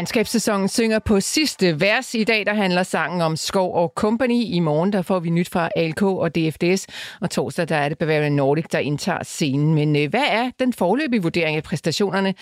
Regnskabssæsonen synger på sidste vers. I dag der handler sangen om Skov og Company. I morgen der får vi nyt fra ALK og DFDS. Og torsdag der er det Bavarian Nordic, der indtager scenen. Men øh, hvad er den forløbige vurdering af præstationerne?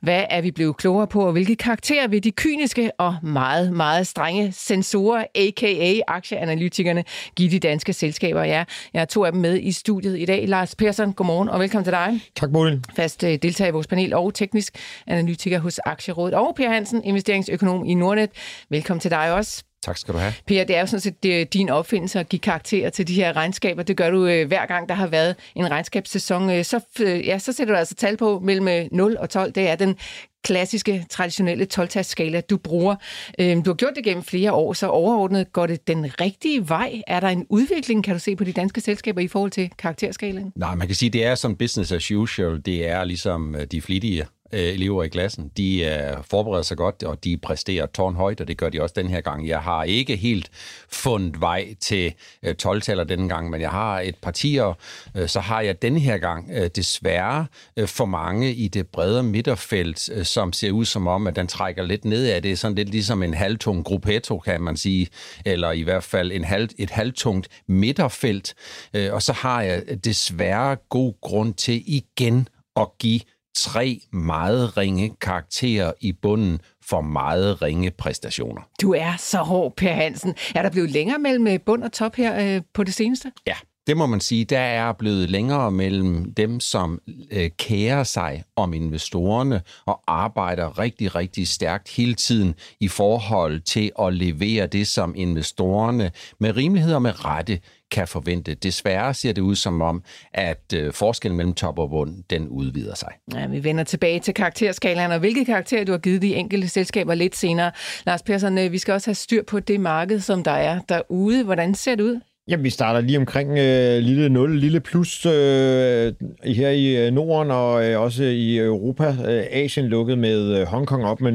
Hvad er vi blevet klogere på? Og hvilke karakterer vil de kyniske og meget, meget strenge sensorer, a.k.a. aktieanalytikerne, give de danske selskaber? Ja, jeg har to af dem med i studiet i dag. Lars Persson, godmorgen og velkommen til dig. Tak, Bodil. Fast øh, deltager i vores panel og teknisk analytiker hos Aktierådet. Og Per Hansen, investeringsøkonom i Nordnet. Velkommen til dig også. Tak skal du have. Per, det er jo sådan set det er din opfindelse at give karakterer til de her regnskaber. Det gør du øh, hver gang, der har været en regnskabssæson. Øh, så, øh, ja, så sætter du altså tal på mellem 0 og 12. Det er den klassiske, traditionelle 12 skala du bruger. Du har gjort det gennem flere år, så overordnet går det den rigtige vej. Er der en udvikling, kan du se på de danske selskaber i forhold til karakterskalaen? Nej, man kan sige, det er som business as usual. Det er ligesom de flittige Øh, elever i klassen, de øh, forbereder sig godt, og de præsterer tårnhøjt, og det gør de også den her gang. Jeg har ikke helt fundet vej til øh, 12-taller denne gang, men jeg har et partier, øh, så har jeg denne her gang øh, desværre øh, for mange i det brede midterfelt, øh, som ser ud som om, at den trækker lidt ned af det. er sådan lidt ligesom en halvtung gruppetto, kan man sige, eller i hvert fald en halv, et halvtungt midterfelt. Øh, og så har jeg desværre god grund til igen at give tre meget ringe karakterer i bunden for meget ringe præstationer. Du er så hård, Per Hansen. Er der blevet længere mellem øh, bund og top her øh, på det seneste? Ja, det må man sige. Der er blevet længere mellem dem, som øh, kærer sig om investorerne og arbejder rigtig, rigtig stærkt hele tiden i forhold til at levere det, som investorerne med rimelighed og med rette kan forvente. Desværre ser det ud som om, at øh, forskellen mellem top og bund, den udvider sig. Ja, vi vender tilbage til karakterskalaen, og hvilke karakterer du har givet de enkelte selskaber lidt senere. Lars Persson, øh, vi skal også have styr på det marked, som der er derude. Hvordan ser det ud? Jamen, vi starter lige omkring øh, lille 0, lille plus øh, her i øh, Norden og øh, også i Europa. Øh, Asien lukket med øh, Hongkong op med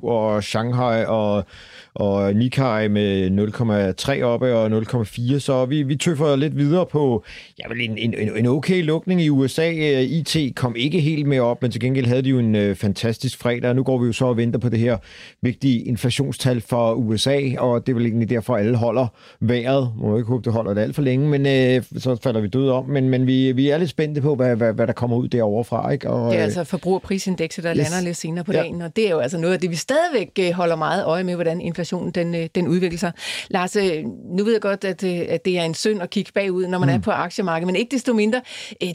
0,7 og Shanghai og og Nikkei med 0,3 oppe og 0,4, så vi, vi tøffer lidt videre på ja, en, en, en okay lukning i USA. Øh, IT kom ikke helt med op, men til gengæld havde de jo en uh, fantastisk fredag, nu går vi jo så og venter på det her vigtige inflationstal for USA, og det er vel egentlig derfor, alle holder vejret. Må ikke håbe, det holder det alt for længe, men uh, så falder vi døde om, men, men vi, vi er lidt spændte på, hvad, hvad, hvad der kommer ud derovre fra. Ikke? Og, det er altså forbrugerprisindekset, der yes. lander lidt senere på dagen, ja. og det er jo altså noget af det, vi stadigvæk holder meget øje med, hvordan inflation inflationen den, øh, den udvikler sig. Lars, øh, nu ved jeg godt, at, øh, at det er en synd at kigge bagud, når man mm. er på aktiemarkedet, men ikke desto mindre.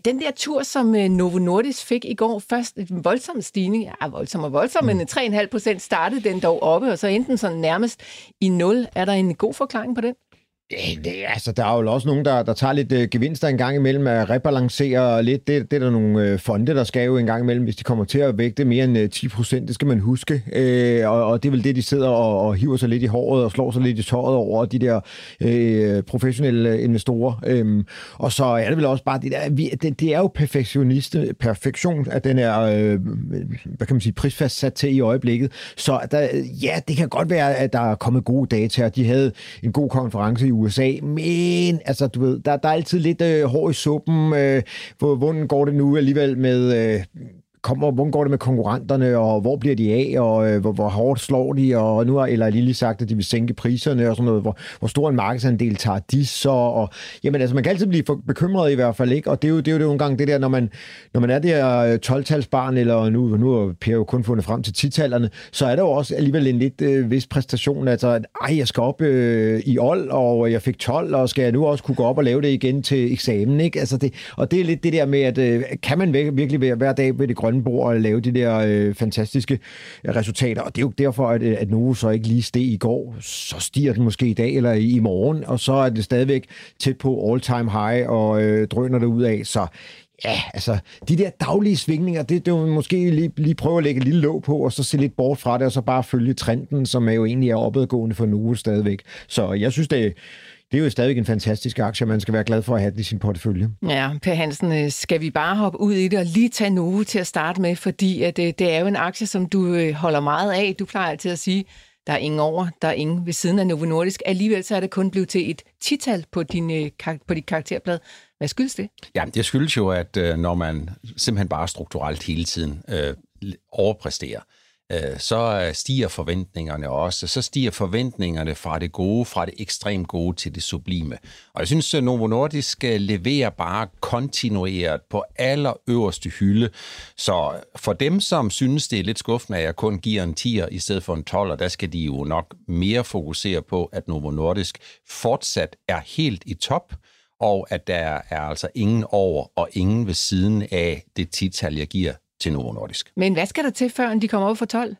Den der tur, som Novo Nordisk fik i går, først en voldsom stigning, ja, voldsom og voldsom, mm. men 3,5 procent startede den dog oppe, og så endte den sådan nærmest i nul. Er der en god forklaring på den? Det, det, altså, der er jo også nogen, der, der tager lidt øh, gevinster en gang imellem at rebalancere lidt. Det, det er der nogle øh, fonde, der skal jo en gang imellem, hvis de kommer til at vægte mere end øh, 10 procent. Det skal man huske. Øh, og, og det er vel det, de sidder og, og hiver sig lidt i håret og slår sig lidt i tøjet over, de der øh, professionelle investorer. Øh, og så er det vel også bare det der, vi, det, det er jo perfektioniste, perfektion, at den er, øh, hvad kan man sige, prisfastsat til i øjeblikket. Så der, ja, det kan godt være, at der er kommet gode data, og de havde en god konference i USA, men altså, du ved, der, der er altid lidt øh, hår i suppen. Øh, hvordan går det nu alligevel med... Øh, kommer, hvordan går det med konkurrenterne, og hvor bliver de af, og øh, hvor, hvor hårdt slår de, og nu har eller lige sagt, at de vil sænke priserne og sådan noget. Hvor, hvor stor en markedsandel tager de så? Og, jamen altså, man kan altid blive bekymret i hvert fald, ikke? Og det er jo, det er jo det nogle gange det der, når man, når man er det her øh, 12-talsbarn, eller nu, nu har Per jo kun fundet frem til 10-tallerne, så er der jo også alligevel en lidt øh, vis præstation, altså, at ej, jeg skal op øh, i old, og jeg fik 12, og skal jeg nu også kunne gå op og lave det igen til eksamen, ikke? Altså det, og det er lidt det der med, at øh, kan man virkelig hver, hver dag ved det grønne grønne bord og lave de der øh, fantastiske resultater. Og det er jo derfor, at, øh, at Novo så ikke lige steg i går. Så stiger den måske i dag eller i, i morgen, og så er det stadigvæk tæt på all-time high og øh, drøner det ud af. Så Ja, altså, de der daglige svingninger, det, det er måske lige, lige prøve at lægge et lille låg på, og så se lidt bort fra det, og så bare følge trenden, som er jo egentlig er opadgående for Novo stadigvæk. Så jeg synes, det, det er jo stadigvæk en fantastisk aktie, man skal være glad for at have det i sin portefølje. Ja, Per Hansen, øh, skal vi bare hoppe ud i det og lige tage Novo til at starte med, fordi at det, øh, det er jo en aktie, som du øh, holder meget af. Du plejer altid at sige, der er ingen over, der er ingen ved siden af Novo Nordisk. Alligevel så er det kun blevet til et tital på, din, på dit karakterblad. Hvad skyldes det? Ja, det skyldes jo, at når man simpelthen bare strukturelt hele tiden øh, overpræsterer, Øh, Øh, så øh, stiger forventningerne også. Så stiger forventningerne fra det gode, fra det ekstremt gode til det sublime. Og jeg synes, at Novo Nordisk leverer bare kontinueret på allerøverste hylde. Så for dem, som synes, det er lidt skuffende, at jeg kun giver en 10'er i stedet for en 12'er, der skal de jo nok mere fokusere på, at Novo Nordisk fortsat er helt i top, og at der er altså ingen over og ingen ved siden af det tital, jeg giver til Novo Nordisk. Men hvad skal der til, før de kommer over for 12?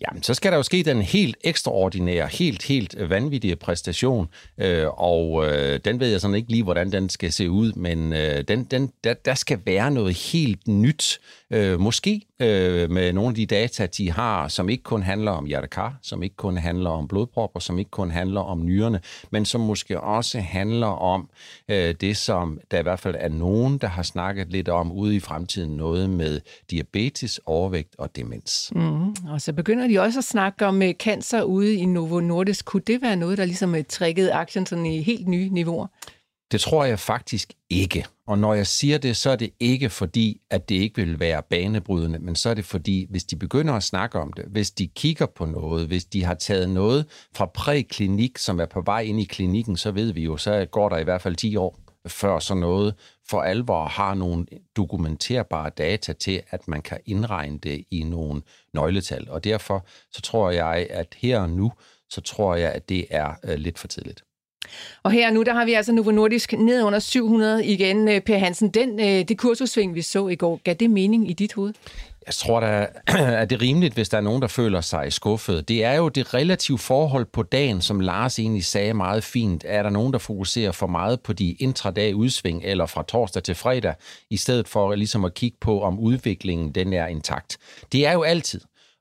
Jamen, så skal der jo ske den helt ekstraordinære, helt, helt vanvittige præstation, øh, og øh, den ved jeg sådan ikke lige, hvordan den skal se ud, men øh, den, den, der, der skal være noget helt nyt, øh, måske øh, med nogle af de data, de har, som ikke kun handler om hjertekar, som ikke kun handler om blodpropper, som ikke kun handler om nyrerne, men som måske også handler om øh, det, som der i hvert fald er nogen, der har snakket lidt om ude i fremtiden, noget med diabetes, overvægt og demens. Mm, og så begynder de også at snakke om øh, cancer ude i Novo Nordisk. Kunne det være noget, der ligesom øh, trækkede aktien sådan i helt nye niveauer? Det tror jeg faktisk ikke. Og når jeg siger det, så er det ikke fordi, at det ikke vil være banebrydende, men så er det fordi, hvis de begynder at snakke om det, hvis de kigger på noget, hvis de har taget noget fra præklinik, som er på vej ind i klinikken, så ved vi jo, så går der i hvert fald 10 år før sådan noget for alvor har nogle dokumenterbare data til, at man kan indregne det i nogle nøgletal. Og derfor så tror jeg, at her og nu, så tror jeg, at det er øh, lidt for tidligt. Og her nu, der har vi altså Novo Nordisk ned under 700 igen. Øh, per Hansen, den, øh, det kursusving, vi så i går, gav det mening i dit hoved? Jeg tror da, at det er rimeligt, hvis der er nogen, der føler sig skuffet. Det er jo det relative forhold på dagen, som Lars egentlig sagde meget fint. Er der nogen, der fokuserer for meget på de intradag udsving, eller fra torsdag til fredag, i stedet for ligesom at kigge på, om udviklingen den er intakt? Det er jo altid.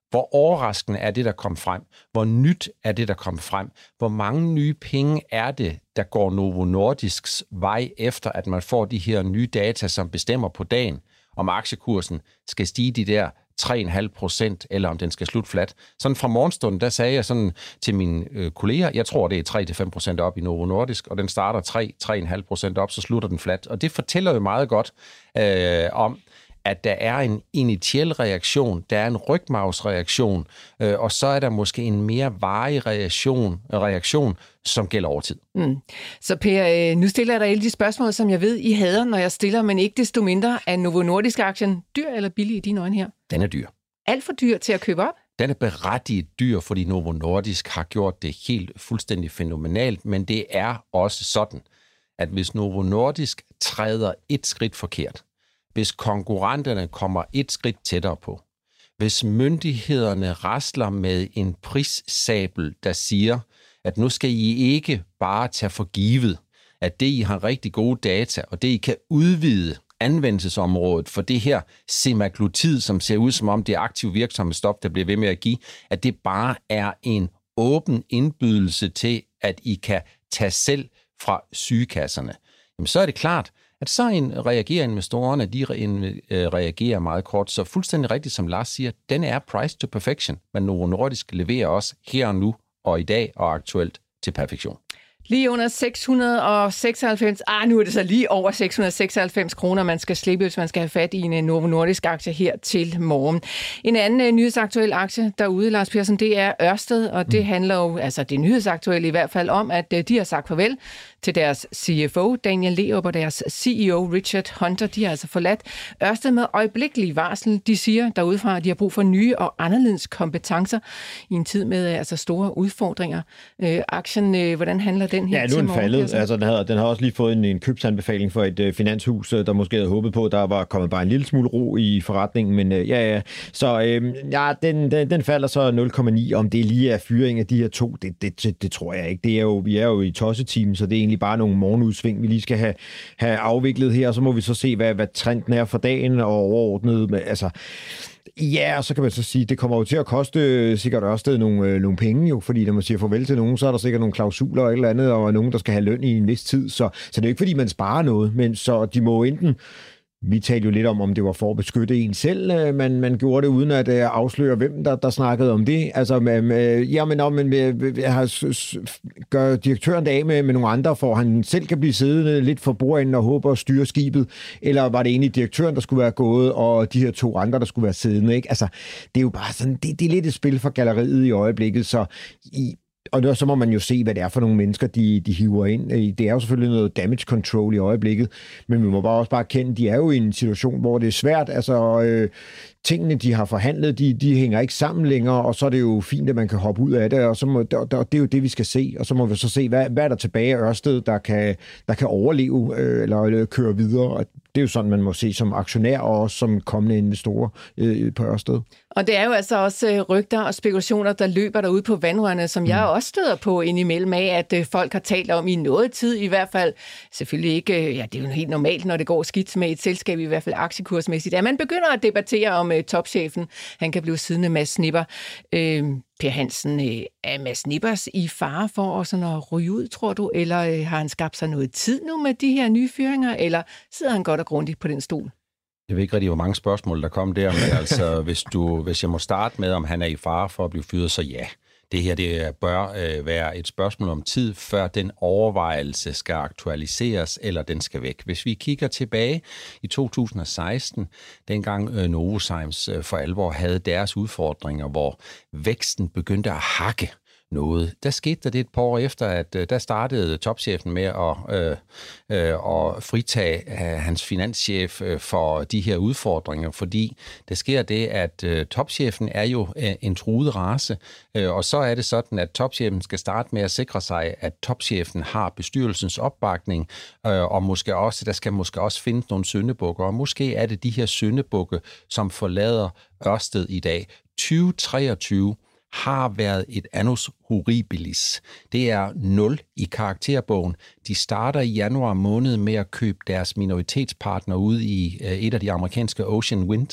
Hvor overraskende er det, der kom frem? Hvor nyt er det, der kom frem? Hvor mange nye penge er det, der går Novo Nordisks vej efter, at man får de her nye data, som bestemmer på dagen? Om aktiekursen skal stige de der 3,5 procent, eller om den skal slutte flat. Sådan fra morgenstunden, der sagde jeg sådan til mine øh, kolleger, jeg tror, det er 3-5 procent op i Novo Nordisk, og den starter 3-3,5 procent op, så slutter den flat. Og det fortæller jo meget godt øh, om, at der er en initiel reaktion, der er en rygmavsreaktion, øh, og så er der måske en mere varig reaktion, reaktion som gælder over tid. Mm. Så Per, øh, nu stiller jeg dig alle de spørgsmål, som jeg ved, I hader, når jeg stiller, men ikke desto mindre. Er Novo Nordisk-aktien dyr eller billig i dine øjne her? Den er dyr. Alt for dyr til at købe op? Den er berettiget dyr, fordi Novo Nordisk har gjort det helt fuldstændig fænomenalt, men det er også sådan, at hvis Novo Nordisk træder et skridt forkert, hvis konkurrenterne kommer et skridt tættere på. Hvis myndighederne rasler med en prissabel, der siger, at nu skal I ikke bare tage for givet, at det I har rigtig gode data, og det I kan udvide anvendelsesområdet for det her semaglutid, som ser ud som om det er aktivt virksomme stof, der bliver ved med at give, at det bare er en åben indbydelse til, at I kan tage selv fra sygekasserne. Jamen, så er det klart, at så en, reagerer investorerne, de øh, reagerer meget kort. Så fuldstændig rigtigt, som Lars siger, den er price to perfection, men Novo Nordisk leverer også her og nu og i dag og aktuelt til perfektion. Lige under 696, ah nu er det så lige over 696 kroner, man skal slippe, hvis man skal have fat i en Novo Nordisk aktie her til morgen. En anden uh, nyhedsaktuel aktie derude, Lars Persson, det er Ørsted, og det mm. handler jo, altså det nyhedsaktuelle i hvert fald om, at uh, de har sagt farvel til deres CFO, Daniel Leop, og deres CEO, Richard Hunter. De har altså forladt Ørsted med øjeblikkelig varsel. De siger derudefra, at de har brug for nye og anderledes kompetencer i en tid med altså store udfordringer. Øh, aktien, øh, hvordan handler den? Den her Ja, nu er den faldet. Altså, den, har, den har også lige fået en, en købsanbefaling for et uh, finanshus, der måske havde håbet på, der var kommet bare en lille smule ro i forretningen, men uh, ja, ja. Så uh, ja, den, den, den falder så 0,9. Om det lige er fyring af de her to, det, det, det, det tror jeg ikke. Det er jo, vi er jo i tosseteam, så det er egentlig bare nogle morgenudsving, vi lige skal have, have afviklet her, og så må vi så se, hvad, hvad trenden er for dagen og overordnet. Altså, Ja, og så kan man så sige, det kommer jo til at koste øh, sikkert Ørsted nogle, øh, nogle penge jo, fordi når man siger farvel til nogen, så er der sikkert nogle klausuler og et eller andet, og nogen, der skal have løn i en vis tid. Så, så det er jo ikke, fordi man sparer noget, men så de må enten vi talte jo lidt om, om det var for at beskytte en selv, øh, man, men man gjorde det uden at øh, afsløre, hvem der, der snakkede om det. Altså, med, ja, men, om, man med, øh, har, gør direktøren det af med, med nogle andre, for han selv kan blive siddende lidt for bordenden og håber at styre skibet, eller var det egentlig direktøren, der skulle være gået, og de her to andre, der skulle være siddende? Ikke? Altså, det er jo bare sådan, det, det er lidt et spil for galleriet i øjeblikket, så i, og så må man jo se, hvad det er for nogle mennesker, de, de hiver ind. Øh, det er jo selvfølgelig noget damage control i øjeblikket, men vi må bare også bare kende, de er jo i en situation, hvor det er svært. Altså, øh, tingene, de har forhandlet, de, de hænger ikke sammen længere, og så er det jo fint, at man kan hoppe ud af det, og så må, og, og det er jo det, vi skal se, og så må vi så se, hvad, hvad er der tilbage af Ørsted, der kan, der kan overleve øh, eller øh, køre videre, og det er jo sådan, man må se som aktionær og også som kommende investorer øh, på Ørsted. Og det er jo altså også øh, rygter og spekulationer, der løber derude på vandrørene, som mm. jeg også støder på indimellem af, at øh, folk har talt om i noget tid i hvert fald. Selvfølgelig ikke, ja, det er jo helt normalt, når det går skidt med et selskab, i hvert fald aktiekursmæssigt, at man begynder at debattere om uh, topchefen. Han kan blive siddende med snipper. Øh, Per Hansen, øh, er Mads Nippers i fare for at, sådan at ryge ud, tror du? Eller øh, har han skabt sig noget tid nu med de her nye fyringer? Eller sidder han godt og grundigt på den stol? Jeg ved ikke rigtig, hvor mange spørgsmål der kom der, men altså, hvis, du, hvis jeg må starte med, om han er i fare for at blive fyret, så ja. Det her det bør øh, være et spørgsmål om tid, før den overvejelse skal aktualiseres, eller den skal væk. Hvis vi kigger tilbage i 2016, dengang øh, Novozymes øh, for alvor havde deres udfordringer, hvor væksten begyndte at hakke, noget. Der skete der det et par år efter, at øh, der startede topchefen med at, øh, øh, at fritage øh, hans finanschef øh, for de her udfordringer, fordi der sker det, at øh, topchefen er jo øh, en truet race, øh, og så er det sådan, at topchefen skal starte med at sikre sig, at topchefen har bestyrelsens opbakning, øh, og måske også, der skal måske også findes nogle syndebukker, og måske er det de her syndebukke, som forlader Ørsted i dag. 2023 har været et annus horribilis. Det er 0 i karakterbogen. De starter i januar måned med at købe deres minoritetspartner ud i øh, et af de amerikanske Ocean Wind.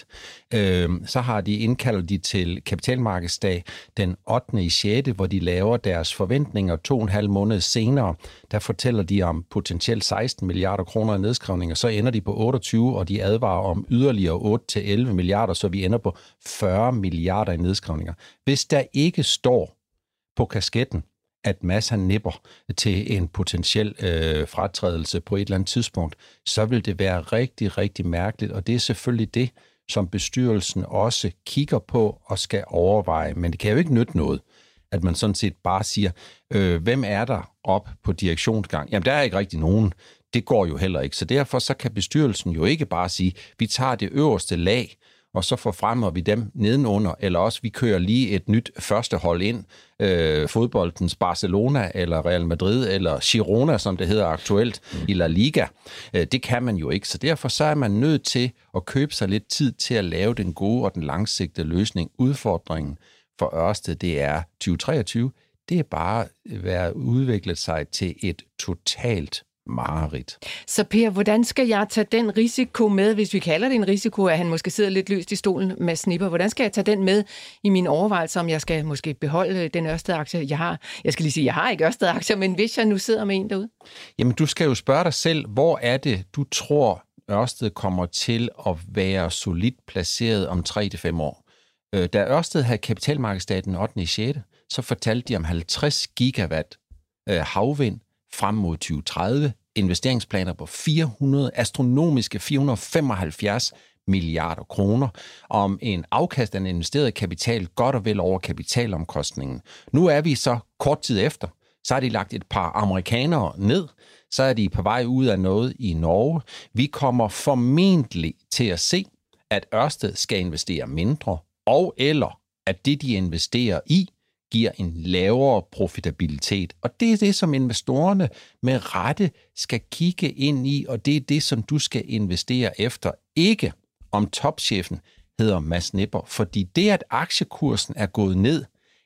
Øhm, så har de indkaldt de til kapitalmarkedsdag den 8. i 6., hvor de laver deres forventninger to og en halv måned senere. Der fortæller de om potentielt 16 milliarder kroner i nedskrivninger. Så ender de på 28, og de advarer om yderligere 8-11 milliarder, så vi ender på 40 milliarder i nedskrivninger. Hvis der ikke står på kasketten, at Mads han nipper til en potentiel øh, fratrædelse på et eller andet tidspunkt, så vil det være rigtig, rigtig mærkeligt, og det er selvfølgelig det, som bestyrelsen også kigger på og skal overveje. Men det kan jo ikke nytte noget, at man sådan set bare siger, øh, hvem er der op på direktionsgang? Jamen, der er ikke rigtig nogen. Det går jo heller ikke. Så derfor så kan bestyrelsen jo ikke bare sige, vi tager det øverste lag, og så forfremmer vi dem nedenunder, eller også vi kører lige et nyt første hold ind, øh, fodboldens Barcelona, eller Real Madrid, eller Girona, som det hedder aktuelt, mm. i La Liga. Øh, det kan man jo ikke, så derfor så er man nødt til at købe sig lidt tid til at lave den gode og den langsigtede løsning. Udfordringen for Ørsted, det er 2023, det er bare været udviklet sig til et totalt mareridt. Så Per, hvordan skal jeg tage den risiko med, hvis vi kalder det en risiko, at han måske sidder lidt løst i stolen med snipper? Hvordan skal jeg tage den med i min overvejelse, om jeg skal måske beholde den Ørsted-aktie, jeg har? Jeg skal lige sige, jeg har ikke Ørsted-aktier, men hvis jeg nu sidder med en derude? Jamen, du skal jo spørge dig selv, hvor er det, du tror, Ørsted kommer til at være solidt placeret om 3-5 år? Øh, da Ørsted havde kapitalmarkedsdaten 8. i 6., så fortalte de om 50 gigawatt øh, havvind, frem mod 2030, investeringsplaner på 400, astronomiske 475 milliarder kroner, om en afkast af den investerede kapital godt og vel over kapitalomkostningen. Nu er vi så kort tid efter, så har de lagt et par amerikanere ned, så er de på vej ud af noget i Norge. Vi kommer formentlig til at se, at Ørsted skal investere mindre, og eller at det, de investerer i, giver en lavere profitabilitet. Og det er det, som investorerne med rette skal kigge ind i, og det er det, som du skal investere efter. Ikke om topchefen hedder Mads Nipper, fordi det, at aktiekursen er gået ned,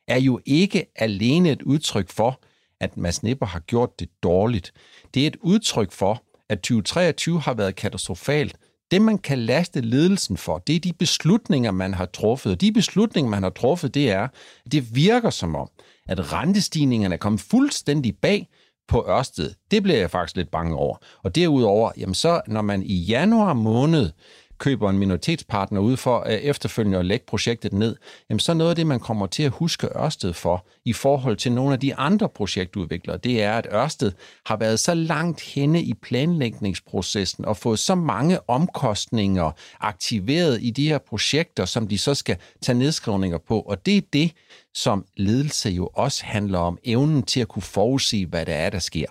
er jo ikke alene et udtryk for, at Mads Nipper har gjort det dårligt. Det er et udtryk for, at 2023 har været katastrofalt. Det, man kan laste ledelsen for, det er de beslutninger, man har truffet. Og de beslutninger, man har truffet, det er, at det virker som om, at rentestigningerne er kommet fuldstændig bag på Ørsted. Det bliver jeg faktisk lidt bange over. Og derudover, jamen så når man i januar måned køber en minoritetspartner ud for uh, efterfølgende at lægge projektet ned, jamen så noget af det, man kommer til at huske Ørsted for i forhold til nogle af de andre projektudviklere, det er, at Ørsted har været så langt henne i planlægningsprocessen og fået så mange omkostninger aktiveret i de her projekter, som de så skal tage nedskrivninger på. Og det er det, som ledelse jo også handler om, evnen til at kunne forudse, hvad der er, der sker.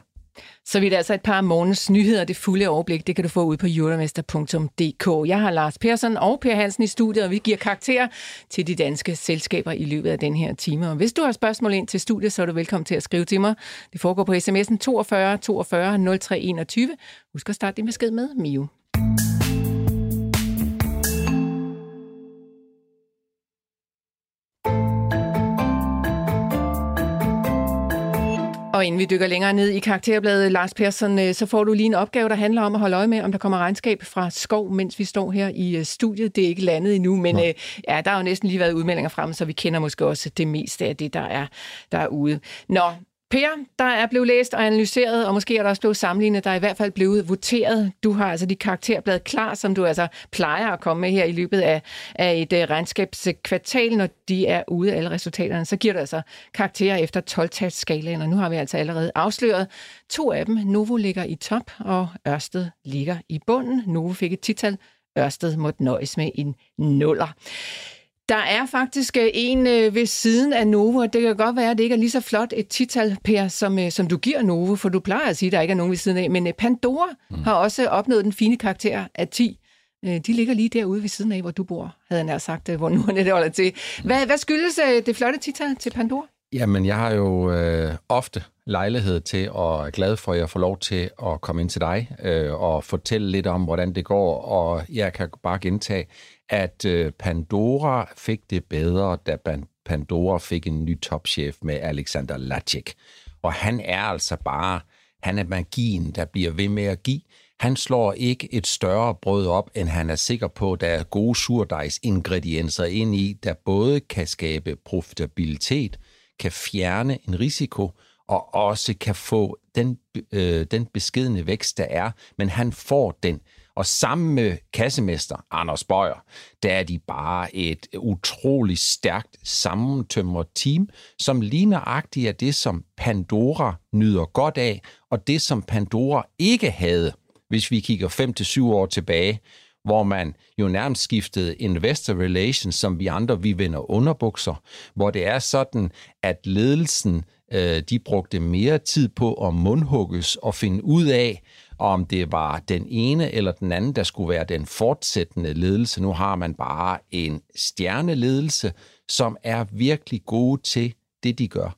Så vidt altså et par måneds nyheder. Det fulde overblik, det kan du få ud på euromester.dk. Jeg har Lars Persson og Per Hansen i studiet, og vi giver karakter til de danske selskaber i løbet af den her time. Og hvis du har spørgsmål ind til studiet, så er du velkommen til at skrive til mig. Det foregår på sms'en 42 42 03 21. Husk at starte din besked med Mio. Og inden vi dykker længere ned i karakterbladet, Lars Persson, øh, så får du lige en opgave, der handler om at holde øje med, om der kommer regnskab fra skov, mens vi står her i øh, studiet. Det er ikke landet endnu, men Nå. Øh, ja, der har jo næsten lige været udmeldinger frem, så vi kender måske også det meste af det, der er derude. Nå, Per, der er blevet læst og analyseret, og måske er der også blevet sammenlignet, der er i hvert fald blevet voteret. Du har altså de karakterblad klar, som du altså plejer at komme med her i løbet af, af et uh, regnskabskvartal, når de er ude af alle resultaterne. Så giver du altså karakterer efter 12-talsskalaen, og nu har vi altså allerede afsløret to af dem. Novo ligger i top, og Ørsted ligger i bunden. Novo fik et tital, Ørsted måtte nøjes med en nuller. Der er faktisk øh, en øh, ved siden af Novo, og det kan godt være, at det ikke er lige så flot et tital, Per, som, øh, som du giver Novo, for du plejer at sige, at der ikke er nogen ved siden af. Men Pandora mm. har også opnået den fine karakter af 10. De ligger lige derude ved siden af, hvor du bor, havde jeg nær sagt, hvor nu er det holder til. Hvad, hvad skyldes det flotte tital til Pandora? Jamen, jeg har jo øh, ofte lejlighed til og er glad for, at jeg får lov til at komme ind til dig øh, og fortælle lidt om, hvordan det går. Og jeg kan bare gentage, at øh, Pandora fik det bedre, da Pandora fik en ny topchef med Alexander Lacik. Og han er altså bare, han er magien, der bliver ved med at give. Han slår ikke et større brød op, end han er sikker på, der er gode surdejsingredienser ind i, der både kan skabe profitabilitet, kan fjerne en risiko, og også kan få den, øh, den beskedende vækst, der er, men han får den. Og sammen med kassemester Anders Bøjer, der er de bare et utroligt stærkt sammentømret team, som ligner agtigt af det, som Pandora nyder godt af, og det, som Pandora ikke havde, hvis vi kigger 5 til 7 år tilbage, hvor man jo nærmest skiftede investor relations, som vi andre, vi vender underbukser, hvor det er sådan, at ledelsen, øh, de brugte mere tid på at mundhugges og finde ud af, om det var den ene eller den anden, der skulle være den fortsættende ledelse. Nu har man bare en stjerneledelse, som er virkelig gode til det, de gør.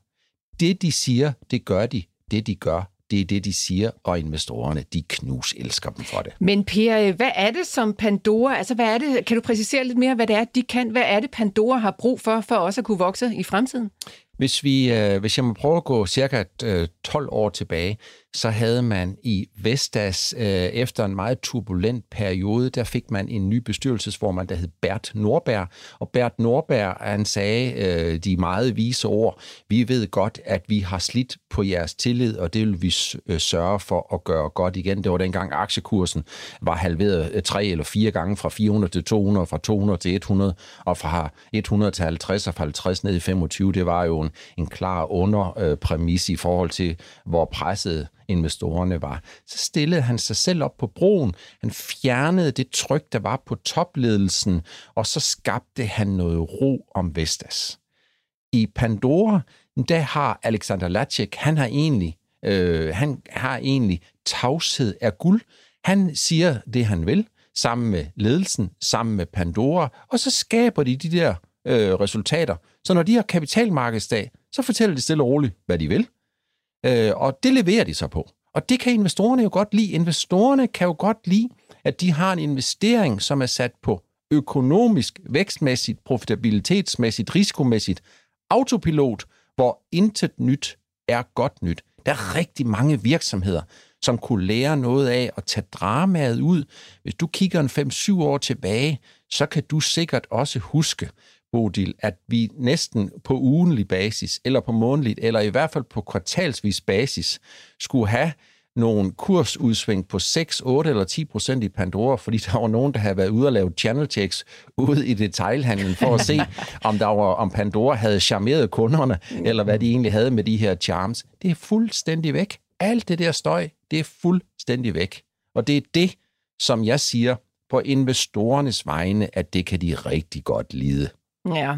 Det, de siger, det gør de. Det, de gør, det er det, de siger, og investorerne, de knus elsker dem for det. Men Per, øh, hvad er det som Pandora, altså hvad er det, kan du præcisere lidt mere, hvad det er, de kan? Hvad er det, Pandora har brug for, for også at kunne vokse i fremtiden? Hvis, vi, øh, hvis jeg må prøve at gå cirka øh, 12 år tilbage, så havde man i Vestas øh, efter en meget turbulent periode, der fik man en ny bestyrelsesformand, der hed Bert Norberg. Og Bert Norberg, han sagde øh, de meget vise ord, vi ved godt, at vi har slidt på jeres tillid, og det vil vi øh, sørge for at gøre godt igen. Det var dengang aktiekursen var halveret øh, tre eller fire gange fra 400 til 200, fra 200 til 100, og fra 100 til 50 og fra 50 ned i 25. Det var jo en, en klar underpræmis i forhold til, hvor presset investorerne var. Så stillede han sig selv op på broen. Han fjernede det tryk, der var på topledelsen, og så skabte han noget ro om Vestas. I Pandora, der har Alexander Lacek, han har egentlig, øh, han har egentlig tavshed af guld. Han siger det, han vil, sammen med ledelsen, sammen med Pandora, og så skaber de de der øh, resultater. Så når de har kapitalmarkedsdag, så fortæller de stille og roligt, hvad de vil. Øh, og det leverer de så på. Og det kan investorerne jo godt lide. Investorerne kan jo godt lide, at de har en investering, som er sat på økonomisk, vækstmæssigt, profitabilitetsmæssigt, risikomæssigt autopilot, hvor intet nyt er godt nyt. Der er rigtig mange virksomheder, som kunne lære noget af at tage dramaet ud. Hvis du kigger en 5-7 år tilbage, så kan du sikkert også huske, Bodil, at vi næsten på ugenlig basis, eller på månedligt, eller i hvert fald på kvartalsvis basis, skulle have nogle kursudsving på 6, 8 eller 10 procent i Pandora, fordi der var nogen, der havde været ude og lave channel checks ude i detailhandlen for at se, om, der var, om Pandora havde charmeret kunderne, eller hvad de egentlig havde med de her charms. Det er fuldstændig væk. Alt det der støj, det er fuldstændig væk. Og det er det, som jeg siger på investorernes vegne, at det kan de rigtig godt lide. Ja,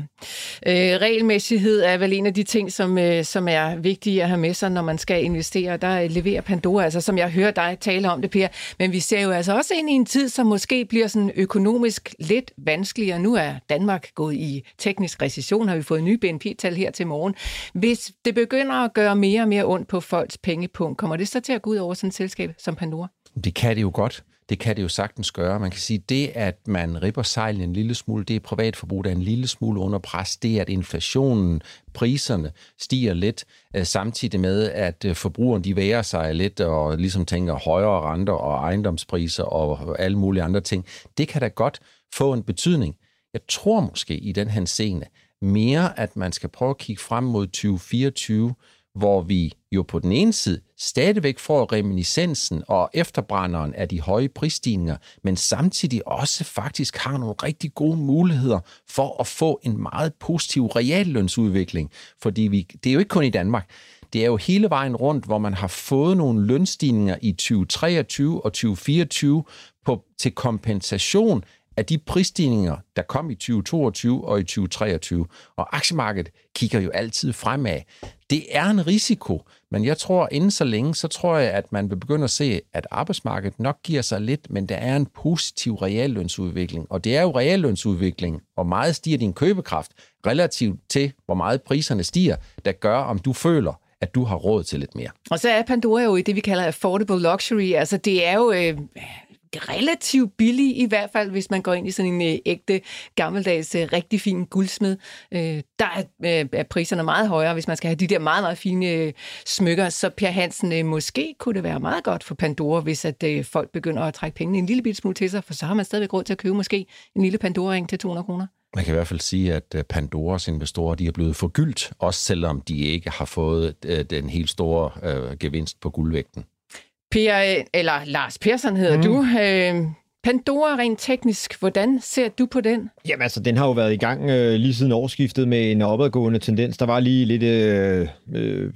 øh, regelmæssighed er vel en af de ting, som, øh, som er vigtige at have med sig, når man skal investere. Der øh, leverer Pandora, altså som jeg hører dig tale om det, Per. Men vi ser jo altså også ind i en tid, som måske bliver sådan økonomisk lidt vanskeligere. Nu er Danmark gået i teknisk recession, har vi fået nye BNP-tal her til morgen. Hvis det begynder at gøre mere og mere ondt på folks pengepunkt, kommer det så til at gå ud over sådan et selskab som Pandora? Det kan det jo godt. Det kan det jo sagtens gøre. Man kan sige, det, at man ripper sejlen en lille smule, det er privatforbrug, der er en lille smule under pres. Det, at inflationen, priserne stiger lidt, øh, samtidig med, at øh, forbrugeren de værer sig lidt og ligesom tænker højere renter og ejendomspriser og alle mulige andre ting. Det kan da godt få en betydning. Jeg tror måske i den her scene mere, at man skal prøve at kigge frem mod 2024, hvor vi jo på den ene side stadigvæk får reminiscensen og efterbrænderen af de høje prisstigninger, men samtidig også faktisk har nogle rigtig gode muligheder for at få en meget positiv reallønsudvikling. Fordi vi, det er jo ikke kun i Danmark. Det er jo hele vejen rundt, hvor man har fået nogle lønstigninger i 2023 og 2024 på, til kompensation af de prisstigninger, der kom i 2022 og i 2023. Og aktiemarkedet kigger jo altid fremad. Det er en risiko, men jeg tror, inden så længe, så tror jeg, at man vil begynde at se, at arbejdsmarkedet nok giver sig lidt, men der er en positiv reallønsudvikling. Og det er jo reallønsudvikling, og meget stiger din købekraft relativt til, hvor meget priserne stiger, der gør, om du føler, at du har råd til lidt mere. Og så er Pandora jo i det, vi kalder affordable luxury. Altså det er jo øh, relativt billig, i hvert fald hvis man går ind i sådan en øh, ægte, gammeldags, øh, rigtig fin guldsmed. Øh, der er, øh, er priserne meget højere, hvis man skal have de der meget, meget fine øh, smykker. Så Per Hansen, øh, måske kunne det være meget godt for Pandora, hvis at øh, folk begynder at trække pengene en lille bit smule til sig, for så har man stadigvæk råd til at købe måske en lille Pandora-ring til 200 kroner. Man kan i hvert fald sige, at øh, Pandoras investorer de er blevet forgyldt, også selvom de ikke har fået øh, den helt store øh, gevinst på guldvægten. Per, eller Lars Persson hedder mm. du. Øh, Pandora rent teknisk, hvordan ser du på den? Jamen altså, den har jo været i gang øh, lige siden årsskiftet med en opadgående tendens. Der var lige lidt øh, øh,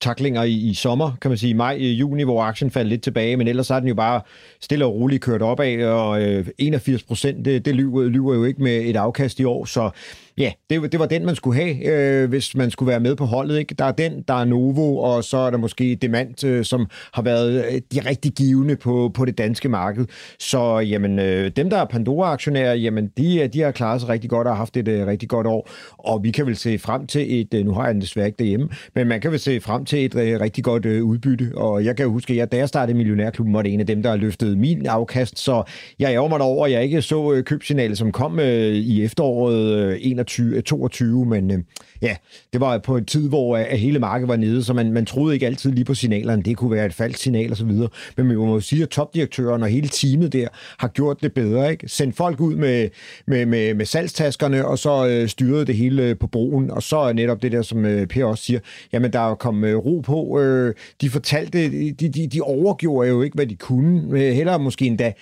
taklinger i, i sommer, kan man sige, maj, juni, hvor aktien faldt lidt tilbage, men ellers har den jo bare stille og roligt kørt opad, og øh, 81 procent, det, det lyver, lyver jo ikke med et afkast i år, så Ja, det, det var den, man skulle have, øh, hvis man skulle være med på holdet. Ikke? Der er den, der er Novo, og så er der måske Demant, øh, som har været øh, de rigtig givende på, på det danske marked. Så jamen, øh, dem, der er Pandora-aktionærer, jamen, de, øh, de har klaret sig rigtig godt og har haft et øh, rigtig godt år. Og vi kan vel se frem til et, øh, nu har jeg den desværre ikke derhjemme, men man kan vel se frem til et øh, rigtig godt øh, udbytte. Og jeg kan jo huske, at jeg, da jeg startede Millionærklubben, var det en af dem, der løftede min afkast. Så jeg ærger mig over, at jeg ikke så øh, købsignalet, som kom øh, i efteråret øh, 21, 22, øh, men øh, ja, det var på en tid, hvor øh, hele markedet var nede, så man, man troede ikke altid lige på signalerne. Det kunne være et falsk signal og så videre. Men man må jo sige, at topdirektøren og hele teamet der har gjort det bedre. Ikke? Sendt folk ud med, med, med, med salgstaskerne, og så øh, styrede det hele øh, på broen. Og så er netop det der, som øh, Per også siger, jamen der er kommet øh, ro på. Øh, de fortalte, de, de, de overgjorde jo ikke, hvad de kunne. Øh, Heller måske endda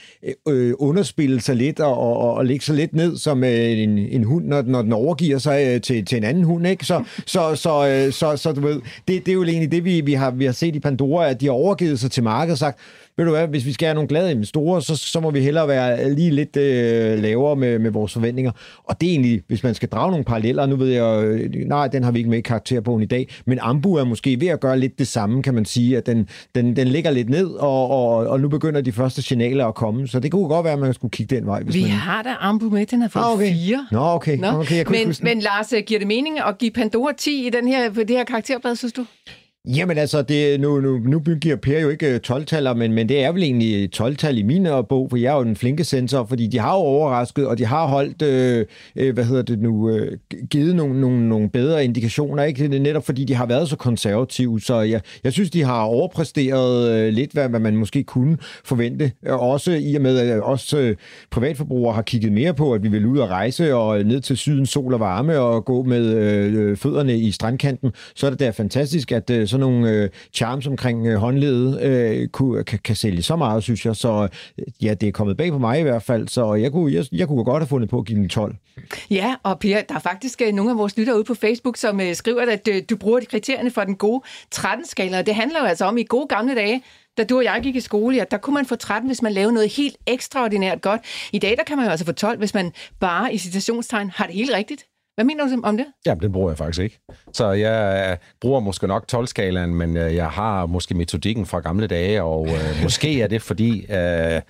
øh, underspille sig lidt og, og, og lægge sig lidt ned som øh, en, en hund, når, når den overgiver sig øh, til, til en anden hund. Ikke? Så, så, så, øh, så, så du ved, det, det er jo egentlig det, vi, vi, har, vi har set i Pandora, at de har overgivet sig til markedet og sagt, ved du hvad, hvis vi skal have nogle glade investorer, så, så må vi hellere være lige lidt øh, lavere med, med vores forventninger. Og det er egentlig, hvis man skal drage nogle paralleller, nu ved jeg, øh, nej, den har vi ikke med i karakterbogen i dag, men Ambu er måske ved at gøre lidt det samme, kan man sige, at den, den, den ligger lidt ned, og, og, og nu begynder de første signaler at komme, så det kunne godt være, at man skulle kigge den vej. Hvis vi man... har da Ambu med, den har fået ah, okay. fire. Nå, okay. Nå. okay jeg men, men Lars, giver det mening at give Pandora 10 i den her, på det her karakterblad, synes du? Jamen altså, det, nu, nu, nu giver Per jo ikke øh, 12-taller, men, men det er vel egentlig 12-tal i min øh, bog, for jeg er jo den flinke sensor, fordi de har jo overrasket, og de har holdt, øh, øh, hvad hedder det nu, øh, givet nogle, nogle, nogle bedre indikationer, ikke? Det er netop fordi de har været så konservative, så jeg, jeg synes, de har overpræsteret øh, lidt, hvad, hvad man måske kunne forvente. Øh, også i og med, at også øh, privatforbrugere har kigget mere på, at vi vil ud og rejse og ned til syden, sol og varme, og gå med øh, fødderne i strandkanten, så er det da fantastisk, at øh, sådan nogle øh, charms omkring øh, håndledet øh, kunne, kan, kan sælge så meget, synes jeg. Så øh, ja, det er kommet bag på mig i hvert fald, så jeg kunne, jeg, jeg kunne godt have fundet på at give den 12. Ja, og Pia, der er faktisk øh, nogle af vores lyttere ude på Facebook, som øh, skriver, at øh, du bruger de kriterierne for den gode 13-skala. Det handler jo altså om i gode gamle dage, da du og jeg gik i skole, ja, der kunne man få 13, hvis man lavede noget helt ekstraordinært godt. I dag, der kan man jo altså få 12, hvis man bare i citationstegn har det helt rigtigt. Hvad mener du om det? Ja, den bruger jeg faktisk ikke. Så jeg øh, bruger måske nok 12-skalaen, men øh, jeg har måske metodikken fra gamle dage, og øh, måske er det fordi, øh,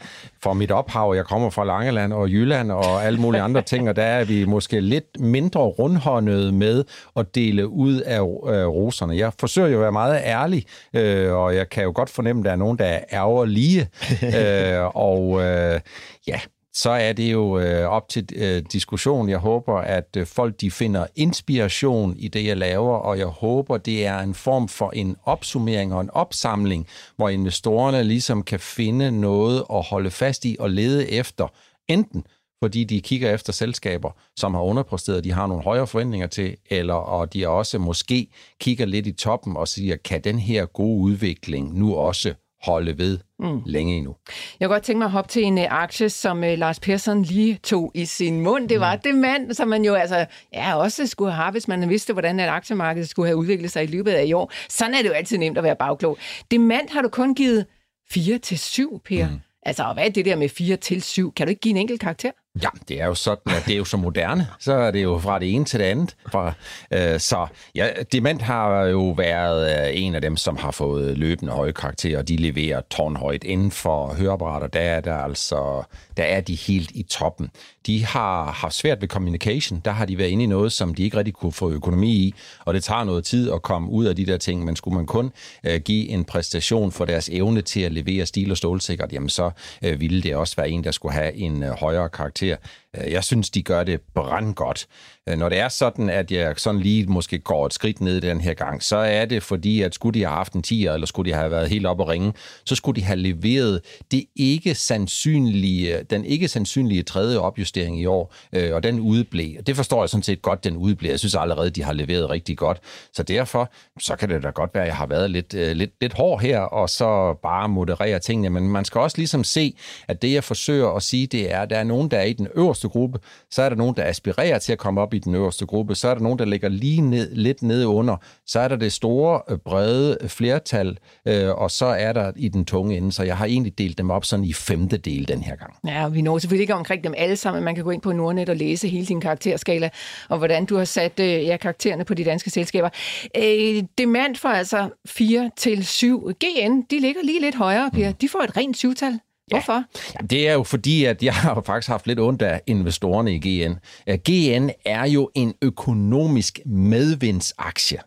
for mit ophav, jeg kommer fra Langeland og Jylland og alle mulige andre ting, og der er vi måske lidt mindre rundhåndede med at dele ud af øh, roserne. Jeg forsøger jo at være meget ærlig, øh, og jeg kan jo godt fornemme, at der er nogen, der er ærgerlige, øh, og øh, ja, så er det jo øh, op til øh, diskussion. Jeg håber, at øh, folk de finder inspiration i det, jeg laver, og jeg håber, det er en form for en opsummering og en opsamling, hvor investorerne ligesom kan finde noget at holde fast i og lede efter. Enten fordi de kigger efter selskaber, som har underpræsteret, de har nogle højere forventninger til, eller og de også måske kigger lidt i toppen og siger, kan den her gode udvikling nu også holde ved mm. længe endnu. Jeg kunne godt tænke mig at hoppe til en uh, aktie, som uh, Lars Persson lige tog i sin mund. Det var mm. det mand, som man jo altså ja, også skulle have hvis man vidste, hvordan et aktiemarked skulle have udviklet sig i løbet af i år. Sådan er det jo altid nemt at være bagklog. Det mand har du kun givet 4 til 7, Per. Mm. Altså, hvad er det der med 4 til 7? Kan du ikke give en enkelt karakter? Ja, det er jo sådan, at det er jo så moderne. Så er det jo fra det ene til det andet. Fra, øh, så ja, Dement har jo været øh, en af dem, som har fået løbende høje karakterer, og de leverer tårnhøjt inden for høreapparater. Der er der altså, der er de helt i toppen. De har haft svært ved communication. Der har de været inde i noget, som de ikke rigtig kunne få økonomi i, og det tager noget tid at komme ud af de der ting, men skulle man kun øh, give en præstation for deres evne til at levere stil og stålsikkert, jamen så øh, ville det også være en, der skulle have en øh, højere karakter. Øh, Øh, jeg synes, de gør det brandgodt. Øh, når det er sådan, at jeg sådan lige måske går et skridt ned den her gang, så er det fordi, at skulle de have haft en 10'er, eller skulle de have været helt op og ringe, så skulle de have leveret det ikke sandsynlige, den ikke sandsynlige tredje opjustering i år, øh, og den udeblev. Det forstår jeg sådan set godt, den udeblev. Jeg synes allerede, de har leveret rigtig godt. Så derfor, så kan det da godt være, at jeg har været lidt, lidt, lidt hård her, og så bare moderere tingene. Men man skal også ligesom se, at det, jeg forsøger at sige, det er, at der er nogen, der er i den øverste gruppe, så er der nogen, der aspirerer til at komme op i den øverste gruppe, så er der nogen, der ligger lige ned, lidt nede under, så er der det store, øh, brede flertal, øh, og så er der i den tunge ende, så jeg har egentlig delt dem op sådan i femte del den her gang. Ja, vi når selvfølgelig ikke omkring dem alle sammen, man kan gå ind på Nordnet og læse hele din karakterskala, og hvordan du har sat øh, ja, karaktererne på de danske selskaber. Øh, demand for altså 4 til 7. GN, de ligger lige lidt højere, Per. Mm. De får et rent syvtal. Hvorfor? Ja, det er jo fordi, at jeg har faktisk haft lidt ondt af investorerne i GN. GN er jo en økonomisk medvindsaktie.